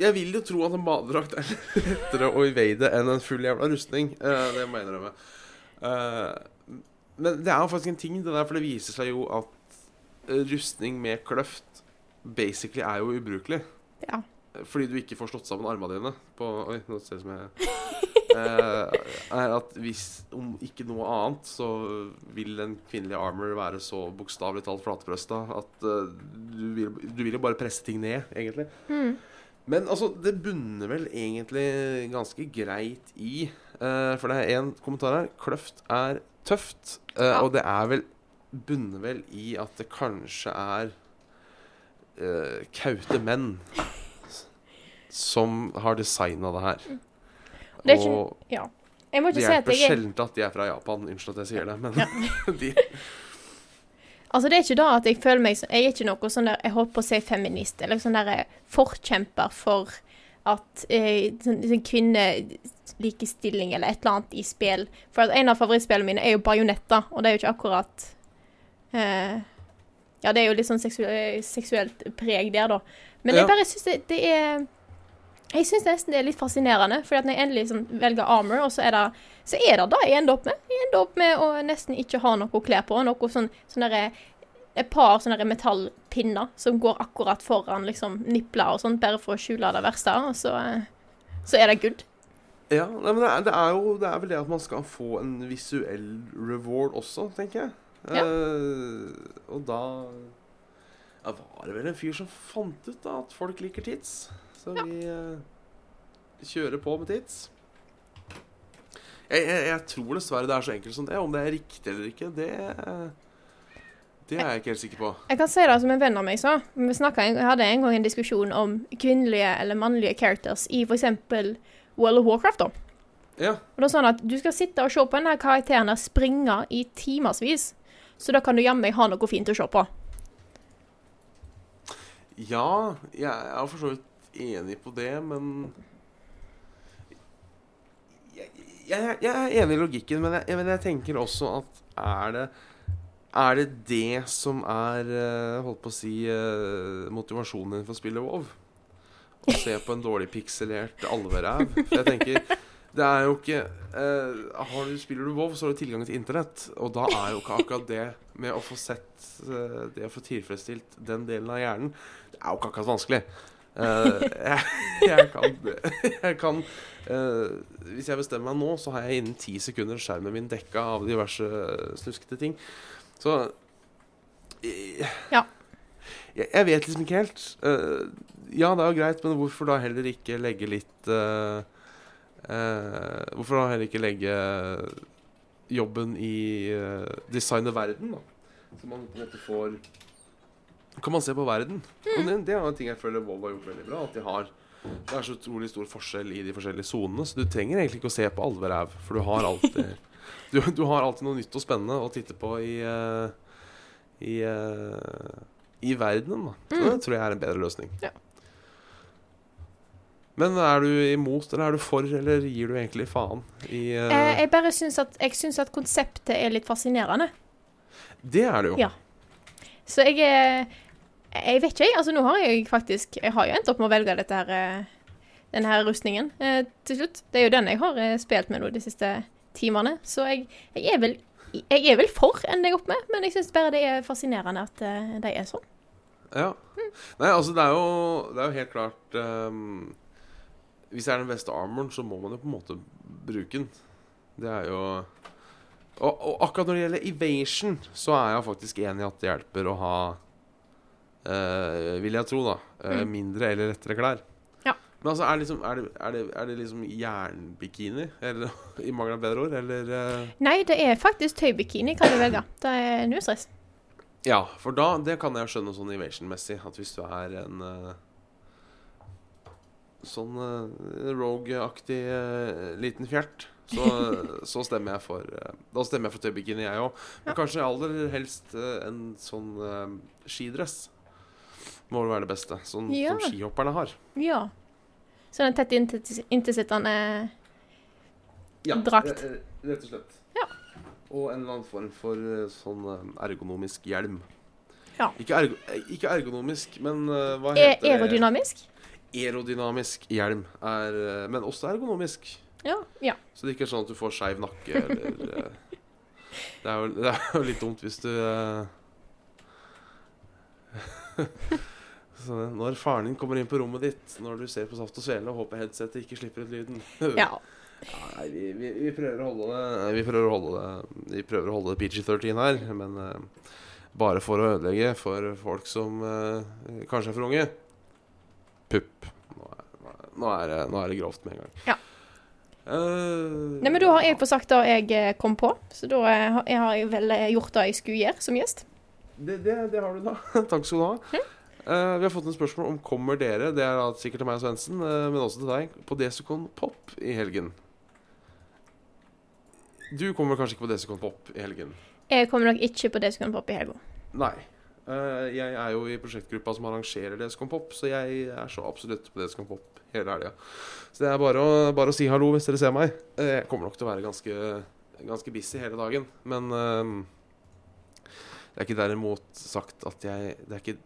Jeg vil jo tro at en badedrakt er lettere å evade enn en full jævla rustning. Eh, det må jeg innrømme. Uh, men det er faktisk en ting, det der, for det viser seg jo at rustning med kløft basically er jo ubrukelig. Ja. Fordi du ikke får slått sammen armene dine på Oi, nå ser det ut som jeg eh, Er at hvis om ikke noe annet, så vil en kvinnelig armor være så bokstavelig talt flatbrøsta at eh, du, vil, du vil jo bare presse ting ned, egentlig. Mm. Men altså, det bunner vel egentlig ganske greit i eh, For det er én kommentar her. Kløft er tøft. eh, Ja. Og det er vel Bunner vel i at det kanskje er uh, kaute menn som har designa det her. Det er ikke- og Ja. Jeg må det ikke si at hjelper jeg sjelden at de er fra Japan. Unnskyld at jeg sier det, men de Altså, det er ikke da at jeg føler meg Jeg er ikke noe sånn der Jeg holdt på å si feminist, eller sånn der eh, forkjemper for at eh, sånn, sånn kvinnelikestilling eller et eller annet i spill. For at en av favorittspillene mine er jo Bajonetta, og det er jo ikke akkurat Ja, det er jo litt sånn seksu seksuelt preg der, da. Men Ja. jeg bare syns det, det er jeg syns nesten det er litt fascinerende, for når jeg endelig liksom velger armor, og så er det så er det det jeg ender opp med. Jeg ender opp med å nesten ikke ha noe klær på. Noe sånn, sånn derre- et par sånne metallpinner som går akkurat foran liksom nipler og sånn, bare for å skjule det verste. Og så, eh, så er det good. Ja, men det er, det er jo det er vel det at man skal få en visuell reward også, tenker jeg. Ja. Eh, og da ja, var det vel en fyr som fant ut da at folk liker tits. Så vi uh, kjører på med tits. Jeg, jeg, jeg tror dessverre det er så enkelt som det. Om det er riktig eller ikke, det Det er jeg ikke helt sikker på. Jeg kan si det som en venn av meg sa. Vi snakket, jeg hadde en gang en diskusjon om kvinnelige eller mannlige characters i f.eks. World of Warcraft. da. Ja, Og det er sånn at Du skal sitte og se på denne karakteren springe i timevis. Så da kan du jammen meg ha noe fint å se på. ja jeg er for så vidt enig på det, men jeg, jeg, jeg er enig i logikken, men jeg, men jeg tenker også at er det Er det det som er eh, holdt på å si eh, motivasjonen din for å spille WoW? Å se på en dårlig pikselert alveræv? Jeg tenker det er jo ikke eh, har du, Spiller du WoW, så har du tilgang til internett. Og da er jo ikke akkurat det med å få sett eh, det å få tilfredsstilt den delen av hjernen Det er jo ikke akkurat vanskelig. Eh, jeg, jeg kan, jeg kan eh, Hvis jeg bestemmer meg nå, så har jeg innen ti sekunder skjermen min dekka av diverse snuskete ting. Så eh, Ja. Jeg, jeg vet liksom ikke helt. Eh, ja, det er jo greit, men hvorfor da heller ikke legge litt eh, eh, Hvorfor da heller ikke legge jobben i uh, designet verden, da? Så man på en måte får Kan man se på verden? Og det, det er en ting jeg føler Volvo har gjort veldig bra. At de har Det er så utrolig stor forskjell i de forskjellige sonene, så du trenger egentlig ikke å se på alveræv, for du har alltid du, du har alltid noe nytt og spennende å titte på i uh, i, uh, i verdenen. Da. Så det tror jeg er en bedre løsning. Ja. Men er du imot, eller er du for, eller gir du egentlig faen i uh... Eh, jeg bare syns at, syns at konseptet er litt fascinerende. Det er det jo. Ja. Så jeg er Jeg vet ikke, jeg. Altså, nå har jeg faktisk Jeg har jo endt opp med å velge dette her eh, denne her rustningen eh, til slutt. Det er jo den jeg har eh, spilt med nå de siste timene. Så jeg, jeg er vel jeg er vel for ender jeg opp med, men jeg syns bare det er fascinerende at eh, de er sånn. Ja. Nei, altså, det er jo, det er jo helt klart ehm, Hvis det er den beste armoren, så må man jo på en måte bruke den. Det er jo og, og akkurat når det gjelder evasion, så er jeg faktisk enig i at det hjelper å ha eh, Vil jeg tro, da. Mm. mindre eller lettere klær. Ja. Men altså, er det liksom, er det, er det, er det liksom jernbikini? Eller i mangel av bedre ord? Eller eh, Nei, det er faktisk tøybikini kan du velge. Det er null stress. Ja, for da Det kan jeg skjønne sånn evasion-messig. At hvis du er en sånn uh, rogue-aktig eh, liten fjert, så, så stemmer jeg for eh, Da stemmer jeg for tøybikini, jeg òg. Men Ja. kanskje aller helst eh, en sånn eh, skidress. Må vel være det beste. Sånn Ja. som skihopperne har. Ja. Sånn en tett inntilsittende Ja, Drakt. re- Rett og slett. Ja. Og en eller annen form for eh, sånn eh, ergonomisk hjelm. Ja. Ikke, ergo, eh, ikke ergonomisk, men eh, hva er heter det? aerodynamisk. Aerodynamisk hjelm er eh, Men også ergonomisk. Ja. ja. Så det ikke er sånn at du får skeiv nakke eller eh, det, er jo, det er jo litt dumt hvis du eh, så Når faren din kommer inn på rommet ditt når du ser på Saft og Svele og håper headsetet ikke slipper ut lyden ja. Ja, Nei, vi, vi, vi prøver å holde det Vi prøver å holde det Vi prøver å holde det PG-13 her, men uh, bare for å ødelegge for folk som uh, kanskje er for unge. Nå er, det, nå er det grovt med en gang. Ja. Uh, Nei, men da har jeg fått sagt det jeg eh, kom på, så da eh, har jeg vel gjort det jeg skulle gjøre som gjest. det, det, det har du da. Takk skal du ha. Eh, vi har fått en spørsmål om kommer dere, det er sikkert til meg og Svendsen, uh, men også til deg, på Desicon Pop i helgen. Du kommer kanskje ikke på Desicon Pop i helgen? Jeg kommer nok ikke på Desicon Pop i helga. Nei. Uh, jeg er jo i prosjektgruppa som arrangerer Desicon Pop, så jeg er så absolutt på Desicon Pop hele helga. Så det er bare å, bare å si hallo hvis dere ser meg. Eh, jeg kommer nok til å være ganske, ganske busy hele dagen, men eh, det er ikke derimot sagt at jeg Det er ikke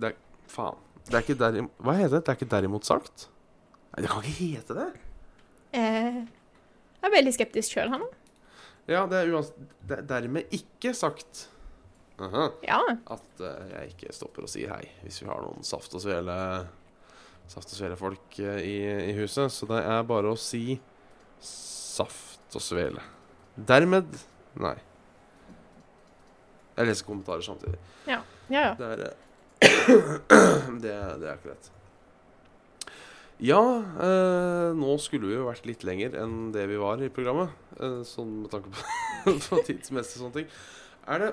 Det er Faen. Det er ikke derimot Hva heter det? Det er ikke derimot sagt? Nei, det kan ikke hete det. Eh, jeg er veldig skeptisk sjøl her nå. Ja, det er, uansett det er dermed ikke sagt Aha. Ja. at uh, jeg ikke stopper og sier hei hvis vi har noen saft og svele Saft og svele-folk eh, i, i huset. Så det er bare å si saft og svele. Dermed nei. Jeg leser kommentarer samtidig. Ja, ja. Det er eh, det, det er ikke lett. Ja, eh, nå skulle vi jo vært litt lenger enn det vi var i programmet. Eh, sånn med tanke på, på tidsmessig sånne ting. Er det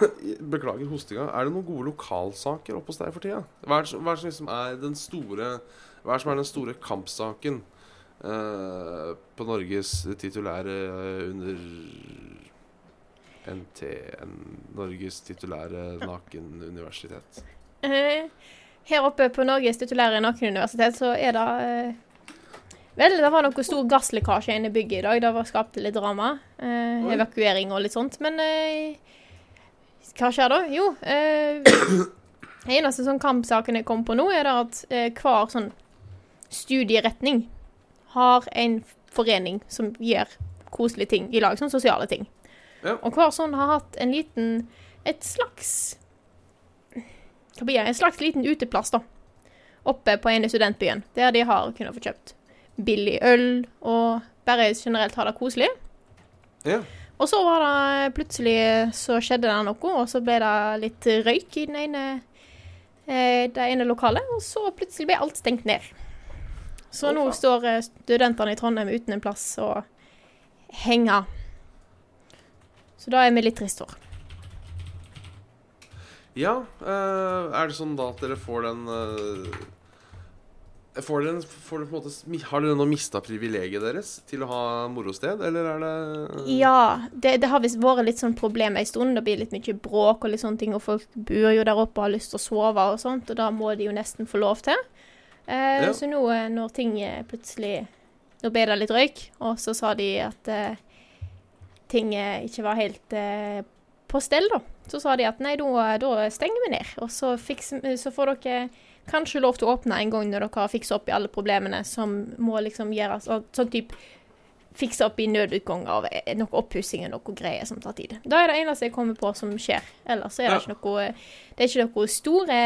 Beklager hostinga. Er det noen gode lokalsaker oppe hos deg for tida? Hva er hva er det som liksom er den store Hva er det som er den store kampsaken eh, på Norges titulære eh, under NTN Norges titulære nakenuniversitet? Eh, her oppe på Norges titulære nakenuniversitet så er det eh, Vel, det var noe stor gasslekkasje inne i bygget i dag. Det var skapte litt drama. Eh, evakuering og litt sånt. Men eh, hva skjer da? Jo eh, eneste sånn kampsaken jeg kom på nå, er at eh, hver sånn studieretning har en forening som gjør koselige ting i lag. Sånn sosiale ting. Ja. Og hver sånn har hatt en liten Et slags hva blir det? En slags liten uteplass, da. Oppe på en i studentbyen. Der de har kunnet få kjøpt billig øl og bare generelt ha det koselig. Ja. Og så var det plutselig så skjedde det noe, og så ble det litt røyk i den ene, eh, det ene lokalet, og så plutselig ble alt stengt ned. Så nå står eh, studentene i Trondheim uten en plass å henge. Så da er vi litt trist for. Ja, eh, er det sånn da at dere får den Får dere, får dere på en måte, Har dere nå mista privilegiet deres til å ha morosted, eller er det Ja, det, det har visst vært litt sånn problem ei stund. Det blir litt mye bråk og litt sånne ting, og folk bor jo der oppe og har lyst til å sove og sånt, og da må de jo nesten få lov til. Eh, Ja. Så nå eh, når ting eh, plutselig Nå ble det litt røyk, og så sa de at eh, ting eh, ikke var helt eh, på stell, da. Så sa de at nei, da, da stenger vi ned. Og så, fikser, så får dere kanskje lov til å åpne en gang når dere har fiksa opp i alle problemene som må liksom gjøres. Og sånn type fikse opp i nødutganger av eh, noe oppussing og noe greier som tar tid. Da er det eneste jeg kommer på som skjer. Ellers så er det Ja. ikke noe Det er ikke noe store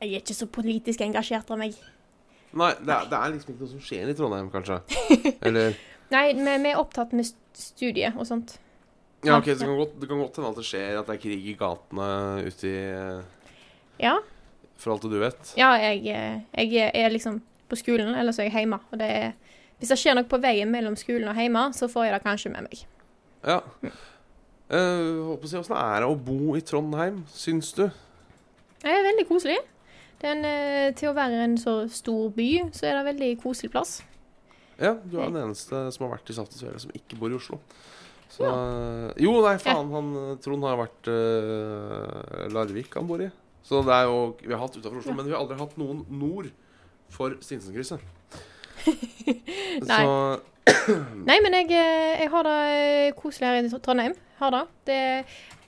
Jeg er ikke så politisk engasjert av meg. Nei, det er, det er liksom ikke noe som skjer i Trondheim, kanskje. Eller Nei, vi, vi er opptatt med studiet og sånt. Ja, OK, så det kan godt, det kan godt hende at det skjer at det er krig i gatene ute i Ja. For alt du vet. Ja, jeg, eh, jeg er liksom på skolen, eller så er jeg hjemme. Og det er, hvis det skjer noe på veien mellom skolen og hjemme, så får jeg det kanskje med meg. Ja. Uh, håper å si, Åssen er det å bo i Trondheim, syns du? Det er veldig koselig. Det er en, eh, til å være en så stor by, så er det en veldig koselig plass. Ja, du er den eneste som har vært i Saft som ikke bor i Oslo. Så, Jo, nei, faen, han eh, Trond har vært uh, Larvik han bor i. Så det er jo Vi har hatt utenfor Oslo, Ja. men vi har aldri hatt noen nord for Stinsenkrysset. Nei. Så Nei, men jeg, eh, jeg har det eh, koselig her i Trondheim. Har det. det.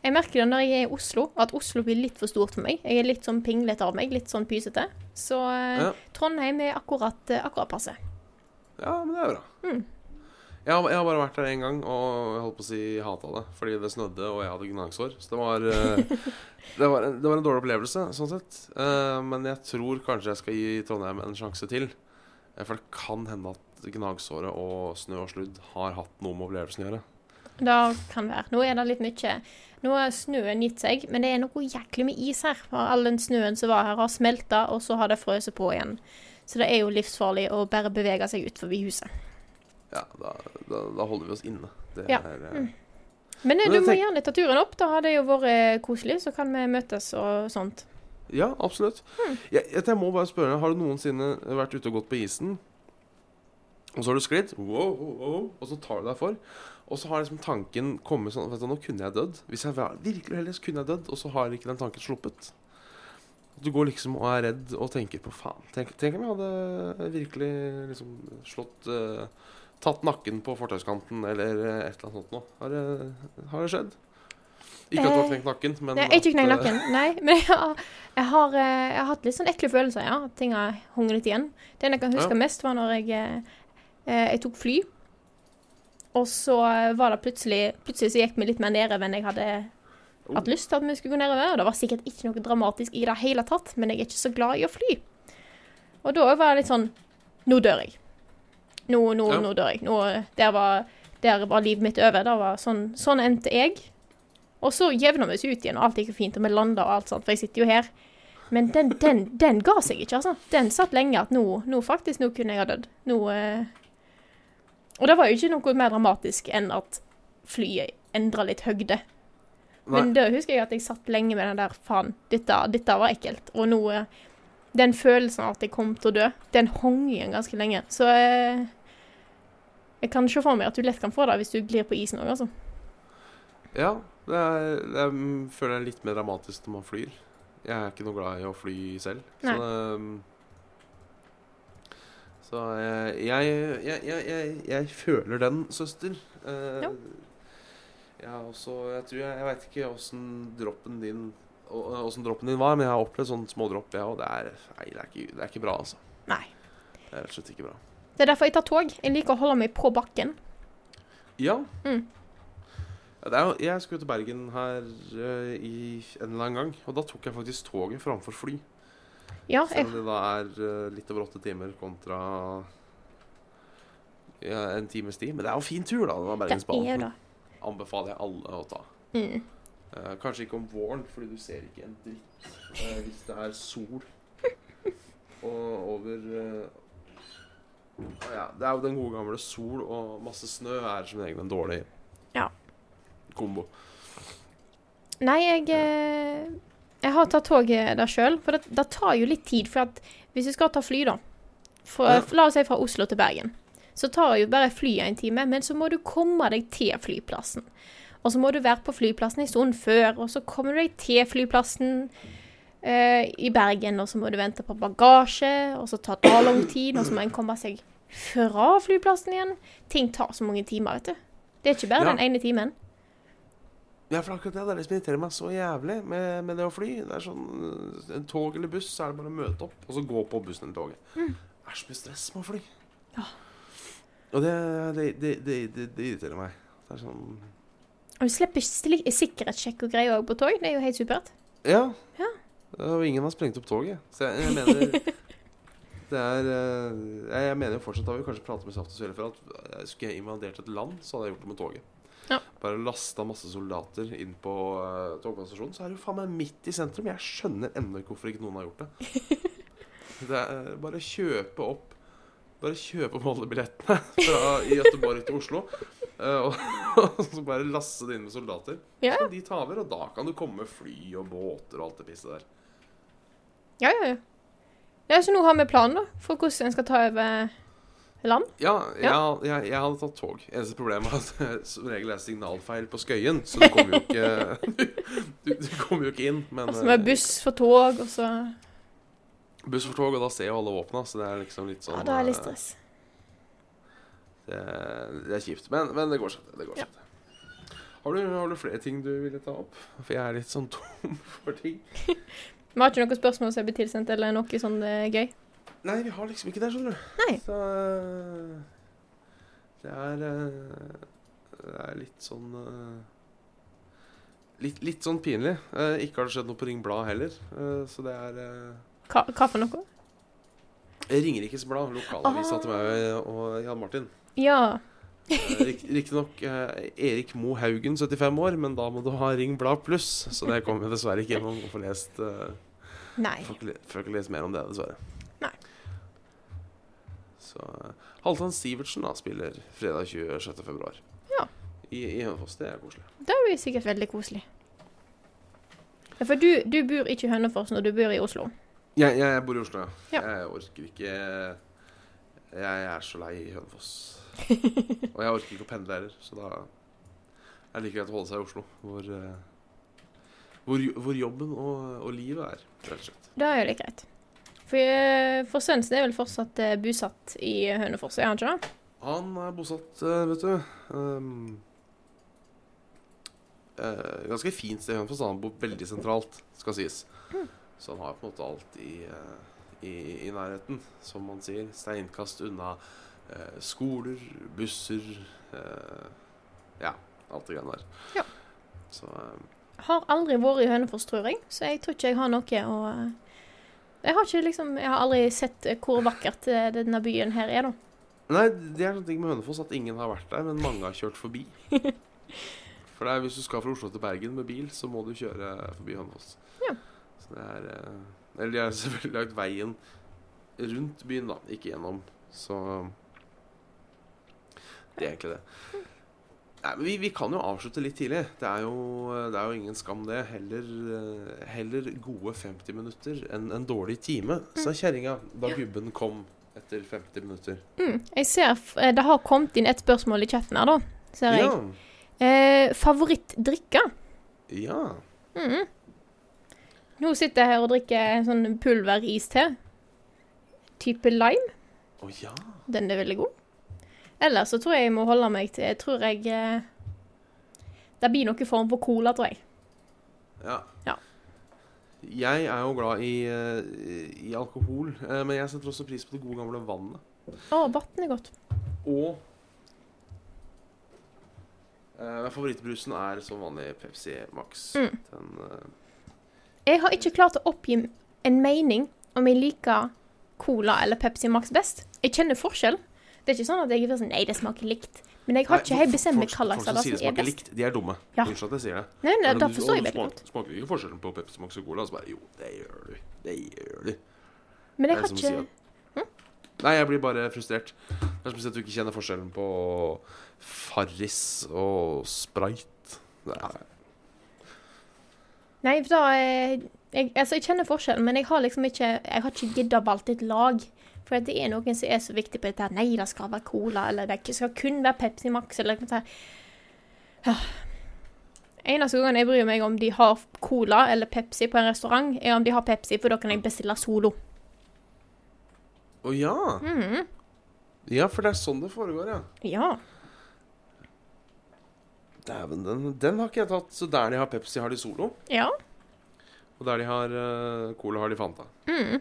Jeg merker det når jeg er i Oslo, at Oslo blir litt for stort for meg. Jeg er litt sånn pinglete av meg, litt sånn pysete. Så eh, Ja. Trondheim er akkurat, akkurat passe. Ja, men det er bra. Mm. Jeg, har, jeg har bare vært der én gang, og holdt på å si hata det. Fordi det snødde, og jeg hadde gnagsår. Så det var, eh, det, var en, det var en dårlig opplevelse, sånn sett. Eh, men jeg tror kanskje jeg skal gi Trondheim en sjanse til. For det kan hende at gnagsåret og snø og sludd har hatt noe med opplevelsen å gjøre. Det kan være. Nå er det litt mye. Nå har snøen gitt seg, men det er noe jæklig med is her. For all den snøen som var her, har smelta, og så har det frøset på igjen. Så det er jo livsfarlig å bare bevege seg ut forbi huset. Ja, da, da, da holder vi oss inne. Det Ja. er, eh, Mm. Men eh, du må gjerne ta turen opp. Da har det jo vært koselig. Så kan vi møtes og sånt. Ja, absolutt. Hmm. Jeg, jeg, må bare spørre, har du noensinne vært ute og gått på isen, og så har du sklidd, wow, wow, og så tar du deg for, og så har liksom tanken kommet sånn du, nå kunne jeg dødd. Hvis jeg var virkelig uheldig, så kunne jeg dødd, og så har ikke den tanken sluppet. Du går liksom og er redd og tenker på faen. Tenk, tenk om jeg hadde virkelig liksom slått eh, Tatt nakken på fortauskanten eller eh, et eller annet sånt noe. Har har det skjedd? Ikke at du har Eh, knekt nakken, men Nei, ikke knekt eh, nakken, nei. Men jeg har, jeg har, jeg har hatt litt sånn ekle følelser, ja. At ting har hunget litt igjen. Det jeg kan huske Ja. mest, var når jeg, jeg tok fly. Og så var det plutselig Plutselig så gikk vi litt mer nedover enn jeg hadde Oh. hatt lyst til at vi skulle gå nedover. Det var sikkert ikke noe dramatisk i det hele tatt, men jeg er ikke så glad i å fly. Og da var det litt sånn Nå dør jeg. Nå, nå, Ja. nå dør jeg. Nå, der, var, der var livet mitt over. Det var sånn, sånn endte jeg. Og så jevna vi oss ut igjen, og alt gikk fint, og vi landa og alt sånt, for jeg sitter jo her. Men den, den, den ga seg ikke, altså. Den satt lenge at nå, nå faktisk, nå kunne jeg ha dødd. Nå eh... Og det var jo ikke noe mer dramatisk enn at flyet endra litt høgde. Nei. Men da husker jeg at jeg satt lenge med den der faen, dette, dette var ekkelt. Og nå eh, Den følelsen av at jeg kom til å dø, den hang igjen ganske lenge. Så jeg, jeg kan se for meg at du lett kan få det hvis du glir på isen òg, altså. Ja, det er, det mm, føler jeg er litt mer dramatisk når man flyr. Jeg er ikke noe glad i å fly selv. Så, det, mm, så jeg, jeg, jeg, jeg, jeg, jeg føler den, søster. Eh, Ja. Jeg også Jeg tror jeg, jeg veit ikke åssen droppen din Åssen droppen din var, men jeg har opplevd sånne smådropp, jeg òg. Det, er- nei, det, er ikke- det er ikke bra, altså. Nei. Det er rett og slett ikke bra. Det er derfor jeg tar tog. Jeg liker å holde meg på bakken. Ja. Mm. Ja, det er, jo- jeg skulle til Bergen her uh, i en eller annen gang, og da tok jeg faktisk toget framfor fly. Ja, Selv om det da er uh, litt over åtte timer kontra ja, en times tid. Men det er jo fin tur, da. Det er jo det. Anbefaler jeg alle å ta. Mm. Eh, kanskje ikke om våren, fordi du ser ikke en dritt uh, hvis det er sol. Og over eh, ja, Det er jo den gode gamle sol og masse snø er som regel en dårlig Ja. kombo. Nei, jeg eh, Jeg har tatt toget der sjøl, for det, det tar jo litt tid. For hvis du skal ta fly, da for, Ja. La oss si fra Oslo til Bergen. Så tar jo bare flyet en time, men så må du komme deg til flyplassen. Og så må du være på flyplassen en stund før, og så kommer du deg til flyplassen. uh, i Bergen, og så må du vente på bagasje, og så tar det lang tid, og så må en komme seg fra flyplassen igjen. Ting tar så mange timer, vet du. Det er ikke bare Ja. den ene timen. Ja, for akkurat det, det er det som irriterer meg så jævlig med, med det å fly. Det er sånn en Tog eller buss, så er det bare å møte opp, og så gå på bussen eller toget. Det er så mye stress med å fly. Ja. Og det, det, det, det, det, det irriterer meg. Det er sånn Og du slipper sikkerhetssjekk og greier òg på tog. Det er jo helt supert. Ja. Ja. Og ingen har sprengt opp toget. Så jeg, jeg mener Det er eh, jeg, jeg mener fortsatt Da vi kanskje pratet med Saft og Svele før, at skulle jeg invadert et land, så hadde jeg gjort det med toget. Ja. Bare lasta masse soldater inn på uh, togstasjonen, så er det jo faen meg midt i sentrum. Jeg skjønner ennå ikke hvorfor ikke noen har gjort det. det er eh, bare kjøpe opp Bare kjøpe opp alle billettene fra i Göteborg til Oslo. Eh, og, og så bare lasse det inn med soldater. Ja, Så de ta over, og da kan du komme med fly og båter og alt det pisset der. ja, ja. ja. ja så nå har vi planen da, for hvordan en skal ta over land. Ja, Ja. Jeg, jeg, jeg hadde tatt tog. Eneste problemet er at det som regel er signalfeil på Skøyen, så du kommer jo ikke Du, du kommer jo ikke inn. Men Altså med eh, buss for tog, og så buss for tog, og da ser jo alle våpna, så det er liksom litt sånn Ja, da er det litt eh, stress. Det, det er kjipt. Men, men det går seg til. Ja. Har du, har du flere ting du ville ta opp? For jeg er litt sånn tom for ting. Vi har ikke noen spørsmål som er blitt tilsendt, eller noe sånn eh, gøy. Nei, vi har liksom ikke det, skjønner du. Nei. Så øh, det er øh, Det er litt sånn litt, litt sånn pinlig. Eh, ikke har det skjedd noe på Ring Blad heller. Eh, så det er Hva, hva for noe? Ringerikes Blad, lokalavisa Ah. til meg og Jan Martin. Ja. Uh, Riktignok eh, Erik Mo Haugen, 75 år, men da må du ha Ring Blad pluss. Så det kommer jeg dessverre ikke gjennom å få lest eh, Nei. Får ikke, får ikke lese mer om det, dessverre. Nei. Så uh, Halvdan Sivertsen da spiller fredag 26. februar. Ja. I, i Hønefoss. Det er koselig. Det blir sikkert veldig koselig. Ja, for du, du bor ikke i Hønefoss når du bor i Oslo. Jeg, jeg bor i Oslo, ja. Ja. Jeg orker ikke Jeg er så lei Hønefoss. Og jeg orker ikke å pendle heller, så da er det like greit å holde seg i Oslo, hvor, uh, hvor, hvor jobben og, og livet er, rett og slett. Da er det greit. For, eh, for sønnen er vel fortsatt eh, bosatt i Hønefoss, er han ikke det? Han er bosatt, eh, vet du um, uh, Ganske fint sted i Hønefoss. Han bor veldig sentralt, skal sies. Så han har på en måte alt i, eh, i, i nærheten, som man sier. Steinkast unna eh, skoler, busser eh, Ja, alt det greiene der. Ja. Så eh, Har aldri vært i Hønefoss, tror jeg, så jeg tror ikke jeg har noe å eh, Jeg har liksom Jeg har aldri sett eh, hvor vakkert eh, denne byen her er, da. Nei, det er noe ting med Hønefoss at ingen har vært der, men mange har kjørt forbi. For det er, hvis du skal fra Oslo til Bergen med bil, så må du kjøre forbi Hønefoss. Ja. Så det er Eller de har selvfølgelig lagt veien rundt byen, da, ikke gjennom. Så det er egentlig det. Nei, men vi, vi kan jo avslutte litt tidlig. Det er jo, det er jo ingen skam, det. Heller, eh, heller gode 50 minutter enn en dårlig time, sa kjerringa da gubben kom etter 50 minutter. Mm. Jeg ser eh, Det har kommet inn et spørsmål i chatten her, da. Ser jeg. Ja. Eh, favorittdrikke? Ja. Mm. Nå sitter jeg her og drikker en sånn pulveriste. Type lime. Å ja. Den er veldig god. Ellers så tror jeg jeg må holde meg til Jeg tror jeg eh, Det blir noen form for cola, tror jeg. ja. Ja. Jeg er jo glad i, eh, i alkohol, eh, men jeg setter også pris på det gode gamle vannet. Å, vann er godt. Og uh, favorittbrusen er som vanlig Pepsi Max. Mm. Den eh, Jeg har ikke klart å oppgi en mening om jeg liker Cola eller Pepsi Max best. Jeg kjenner forskjell. Det er ikke sånn at jeg er sånn Nei, det smaker likt. Men jeg har nei, ikke helt bestemt meg hva slags som er best. likt, de er dumme. Ja. Unnskyld at jeg sier det. Nei, nei, da forstår jeg veldig godt. Smaker du ikke forskjellen på Pepsi Max og Cola? Så bare, jo, det gjør du. Det gjør du. Men jeg har ikke at- Nei, jeg blir bare frustrert. Det er som å si at du ikke kjenner forskjellen på Farris og Sprite. Det er, Nei, for da eh, jeg, Altså, jeg kjenner forskjellen, men jeg har liksom ikke Jeg har ikke gidda valgt et lag. For det er noen som er så viktig på dette her. Nei, det skal være Cola, eller det skal kun være Pepsi Max, eller noe sånt. Ja. Eneste gangen jeg bryr meg om de har cola eller Pepsi på en restaurant, er om de har Pepsi, for da kan jeg bestille Solo. Å ja. Mhm. Ja, for det er sånn det foregår, ja. Ja. Dæven, den, den har ikke jeg tatt. Så der de har Pepsi, har de Solo. Ja. Og der de har uh, Cola, har de Fanta. Mm.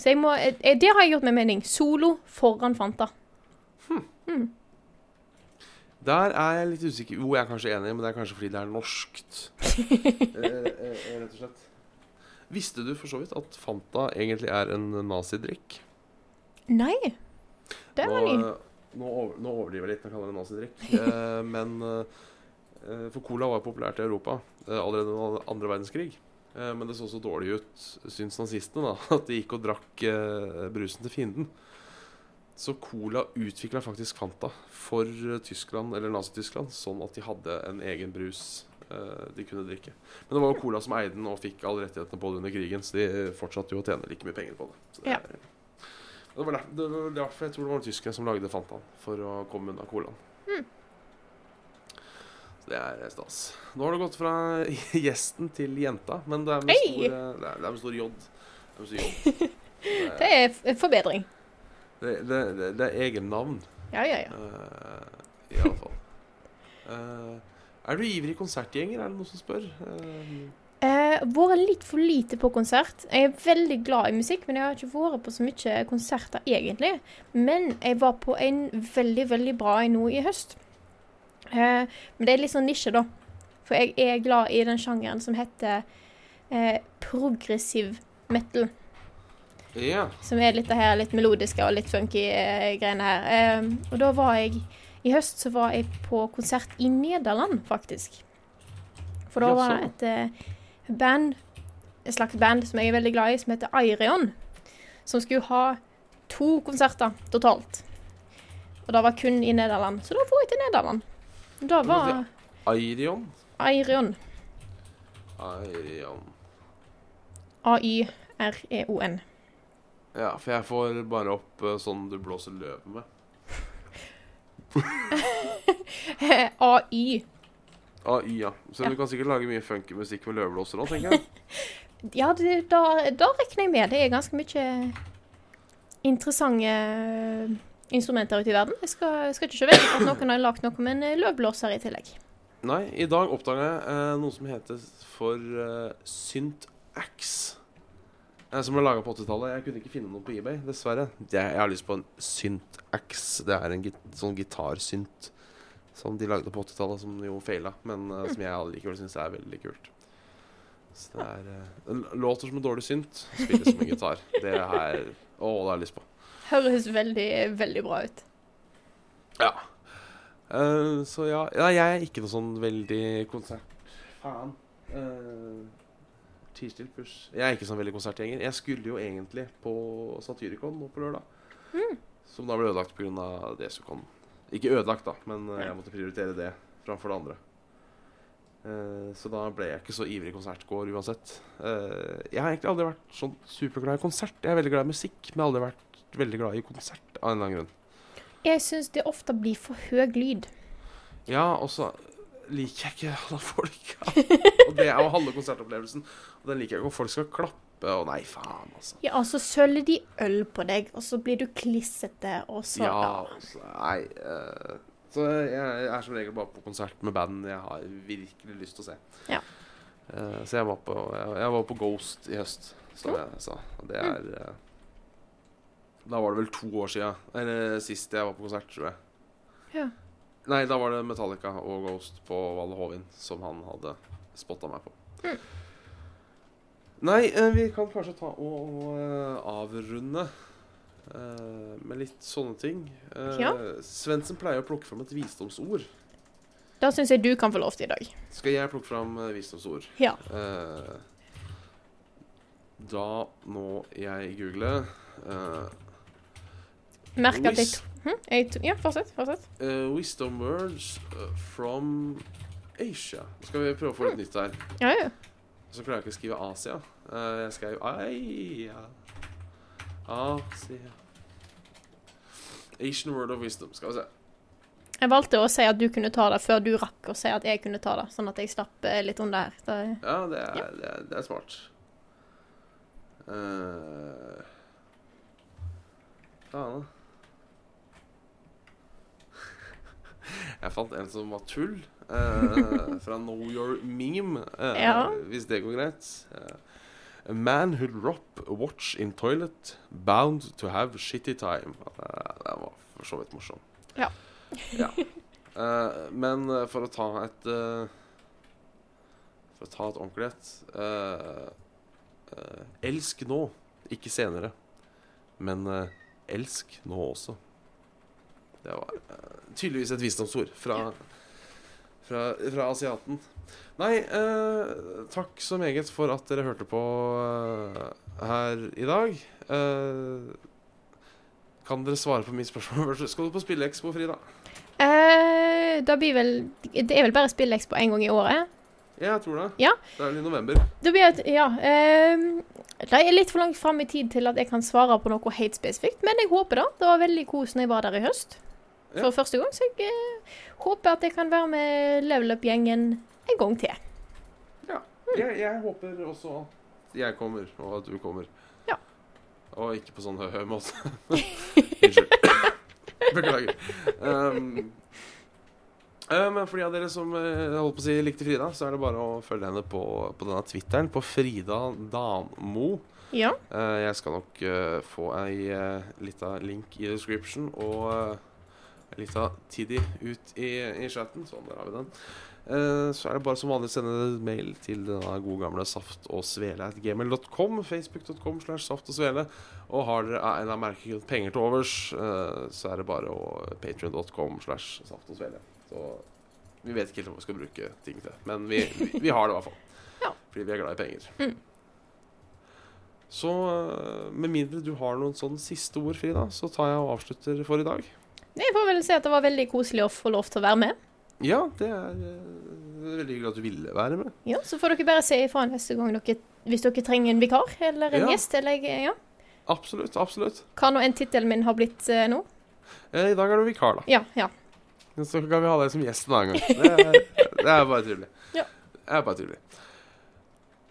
Så jeg må eh, Det har jeg gjort med mening. Solo foran Fanta. Der er jeg litt usikker. Jo, jeg er kanskje enig, men det er kanskje fordi det er norskt. eh, eh, rett og slett. Visste du for så vidt at Fanta egentlig er en nazidrikk? Nei. Det var ny. Nå, over, nå overdriver jeg litt når jeg kaller det nazidrikk. Eh, men eh, For cola var populært i Europa eh, allerede under andre verdenskrig. Eh, men det så så dårlig ut, syns nazistene, da, at de gikk og drakk eh, brusen til fienden. Så Cola utvikla faktisk Fanta for eh, Tyskland, eller Nazi-Tyskland, sånn at de hadde en egen brus eh, de kunne drikke. Men det var jo Cola som eide den og fikk alle rettighetene på det under krigen, så de fortsatte jo å tjene like mye penger på det. Så det, Ja. er- det var der- det var derfor jeg tror det var tyskere som lagde Fantaen, for å komme unna colaen. Mm. Så det er stas. Nå har det gått fra gjesten til jenta, men det er med, Hei! stor, eh, det er, det er med stor J. Det er stor J. Det er en forbedring. Det, det, det, det er egennavn, Ja, ja, ja. uh, i uh. Eh, er du ivrig konsertgjenger, er det noen som spør? Eh, Eh, vært litt for lite på konsert. Jeg er veldig glad i musikk, men jeg har ikke vært på så mye konserter egentlig. Men jeg var på en veldig, veldig bra en nå i høst. Uh, men det er litt sånn nisje, da. For jeg er glad i den sjangeren som heter uh, progressiv metal. ja. Som er litt det her litt melodiske og litt funky uh, greiene her. Og da var jeg I høst så var jeg på konsert i Nederland, faktisk. For da var det et band, et slags band som jeg er veldig glad i, som heter Aireon. Som skulle ha to konserter totalt. Og det var kun i Nederland. Så da dro jeg til Nederland. Da var Airion? Aireon Airion. A-y-r-e-o-n. Ja, for jeg får bare opp eh, sånn du blåser løvet med. A-y. AI, ja. Så Ja. du kan sikkert lage mye funky musikk med løvblåser òg, tenker jeg. Ja, det, da, da regner jeg med. Det er ganske mye interessante eh, instrumenter ute i verden. Jeg skal, jeg skal ikke se vekk at noen har lagd noe med en eh, løvblåser i tillegg. Nei, i dag oppdaga jeg eh, noe som heter for eh, Synt-Ax. Eh, som ble laga på 80-tallet. Jeg kunne ikke finne noe på eBay, dessverre. Jeg, jeg har lyst på en Synt-Ax. Det er en git sånn gitarsynt som de lagde på 80-tallet, som jo feila, men uh, som jeg allikevel syns er veldig kult. Så det er uh, låter som en dårlig synt, spilles som en gitar. Det er Å, det har jeg lyst på. Høres veldig, veldig bra ut. Ja. Uh, så ja, ja, jeg er ikke noe sånn veldig konsertfan. Uh, Tirsdag push. Jeg er ikke sånn veldig konsertgjenger. Jeg skulle jo egentlig på Satyricon nå på lørdag. Som da ble ødelagt pga. Desicon. Ikke ødelagt, da, men eh, jeg måtte prioritere det framfor det andre. Eh, så da ble jeg ikke så ivrig konsertgåer uansett. Eh, jeg har egentlig aldri vært sånn superglad i konsert. Jeg er veldig glad i musikk, men aldri vært veldig glad i konsert av en eller annen grunn. Jeg syns det ofte blir for høy lyd. Ja, og så liker jeg ikke alle folk. og det er jo halve konsertopplevelsen. Og den liker jeg ikke. Og folk skal klappe og Nei, faen, altså. Ja, og så søler de øl på deg, og så blir du klissete, og så Ja, altså, nei Uh, Så jeg er som regel bare på konsert med band jeg har virkelig lyst til å se. Ja. Uh, så jeg var, på, jeg, jeg var på Ghost i høst, som jeg sa. Det er uh, Da var det vel to år sia. Eller sist jeg var på konsert, tror jeg. Ja. Nei, da var det Metallica og Ghost på Valle Hovin som han hadde spotta meg på. Mm. Nei, eh, vi kan kanskje ta og eh, avrunde eh, med litt sånne ting. Ja. Svendsen pleier å plukke fram et visdomsord. Da syns jeg du kan få lov til i dag. Skal jeg plukke fram visdomsord? Ja. Da må jeg google Merk at jeg, hm? jeg Ja, fortsett. Fortsett. Uh, Wisdom words from Asia. Skal vi prøve å få litt nytt her? Ja, ja. Så klarer jeg ikke å skrive Asia. Eh, jeg skrev Aia. Asia Asian word of wisdom. Skal vi se. Jeg valgte å si at du kunne ta det før du rakk å si at jeg kunne ta det, sånn at jeg slapp eh, litt under her. Det, Ja, det er, Det er, det er smart. Uh, Faen. Jeg fant en som var tull. Eh, fra Know Your Meme, eh, Ja. hvis det går greit. Eh, A man who'd rob a watch in toilet, bound to have shitty time. Den var for så vidt morsom. Ja. ja. Uh, men eh, for å ta et uh, For å ta et ordentlig et uh, eh, Elsk nå, ikke senere. Men eh, elsk nå også. Det var eh, tydeligvis et visdomsord fra, fra, fra asiaten. Nei, eh, takk så meget for at dere hørte på eh, her i dag. Eh, kan dere svare på mitt spørsmål? Skal du på Spillekspo, Frida? Eh, det blir vel Det er vel bare Spillekspo én gang i året? Ja, jeg tror det. Ja. Det er vel i november. Det blir et Ja. ehm, det er litt for langt fram i tid til at jeg kan svare på noe helt spesifikt, men jeg håper det. Det var veldig kos når jeg var der i høst. For Ja. første gang, så jeg eh, håper at jeg kan være med Level Up-gjengen en gang til. Jeg, jeg håper også at jeg kommer, og at du kommer. Ja. Og ikke på sånn hø-hø måte. Unnskyld. Beklager. Um, men for de av dere som eh, holdt på å si likte Frida, så er det bare å følge henne på, på denne Twitteren, på Frida Danmo. Ja. Eh, jeg skal nok få ei lita link i description og lita tiddy ut i, i chatten. Sånn, der har vi den. Eh, så er det bare som vanlig å sende mail til denne gode gamle saft og svele gmail.com, facebook.com slash saft og svele. Og har dere av en eller annen merkegrunn penger til overs, eh, så er det bare å patrion.com slash saft og svele. Så vi vet ikke helt hva vi skal bruke ting til, men vi, vi, vi har det i hvert fall. Ja. Fordi vi er glad i penger. Mm. Så eh, med mindre du har noen sånn siste ord, Frida, så tar jeg og avslutter for i dag. Jeg får vel si at det var veldig koselig å få lov til å være med. Ja, det er eh, veldig hyggelig at du ville være med. Ja, Så får dere bare si ifra neste gang dere, hvis dere trenger en vikar eller en Ja. gjest. Eller, ja. Absolutt. absolutt. Hva nå enn tittelen min har blitt eh, nå. Eh, I dag er du vikar, da. Ja, ja. Så kan vi ha deg som gjest en annen gang. Det er, det er bare trivelig. Ja. Det er bare trivelig.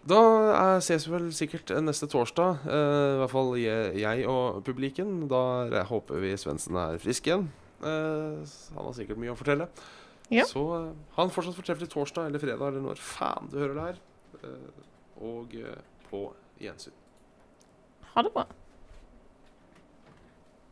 Da er, ses vi vel sikkert neste torsdag, eh, i hvert fall jeg, jeg og publikum. Da håper vi Svendsen er frisk igjen. Eh, han har sikkert mye å fortelle. Ja. Så eh, ha en fortsatt fortreffelig torsdag eller fredag eller når faen du hører det her. Eh, og eh, på gjensyn. Ha det bra.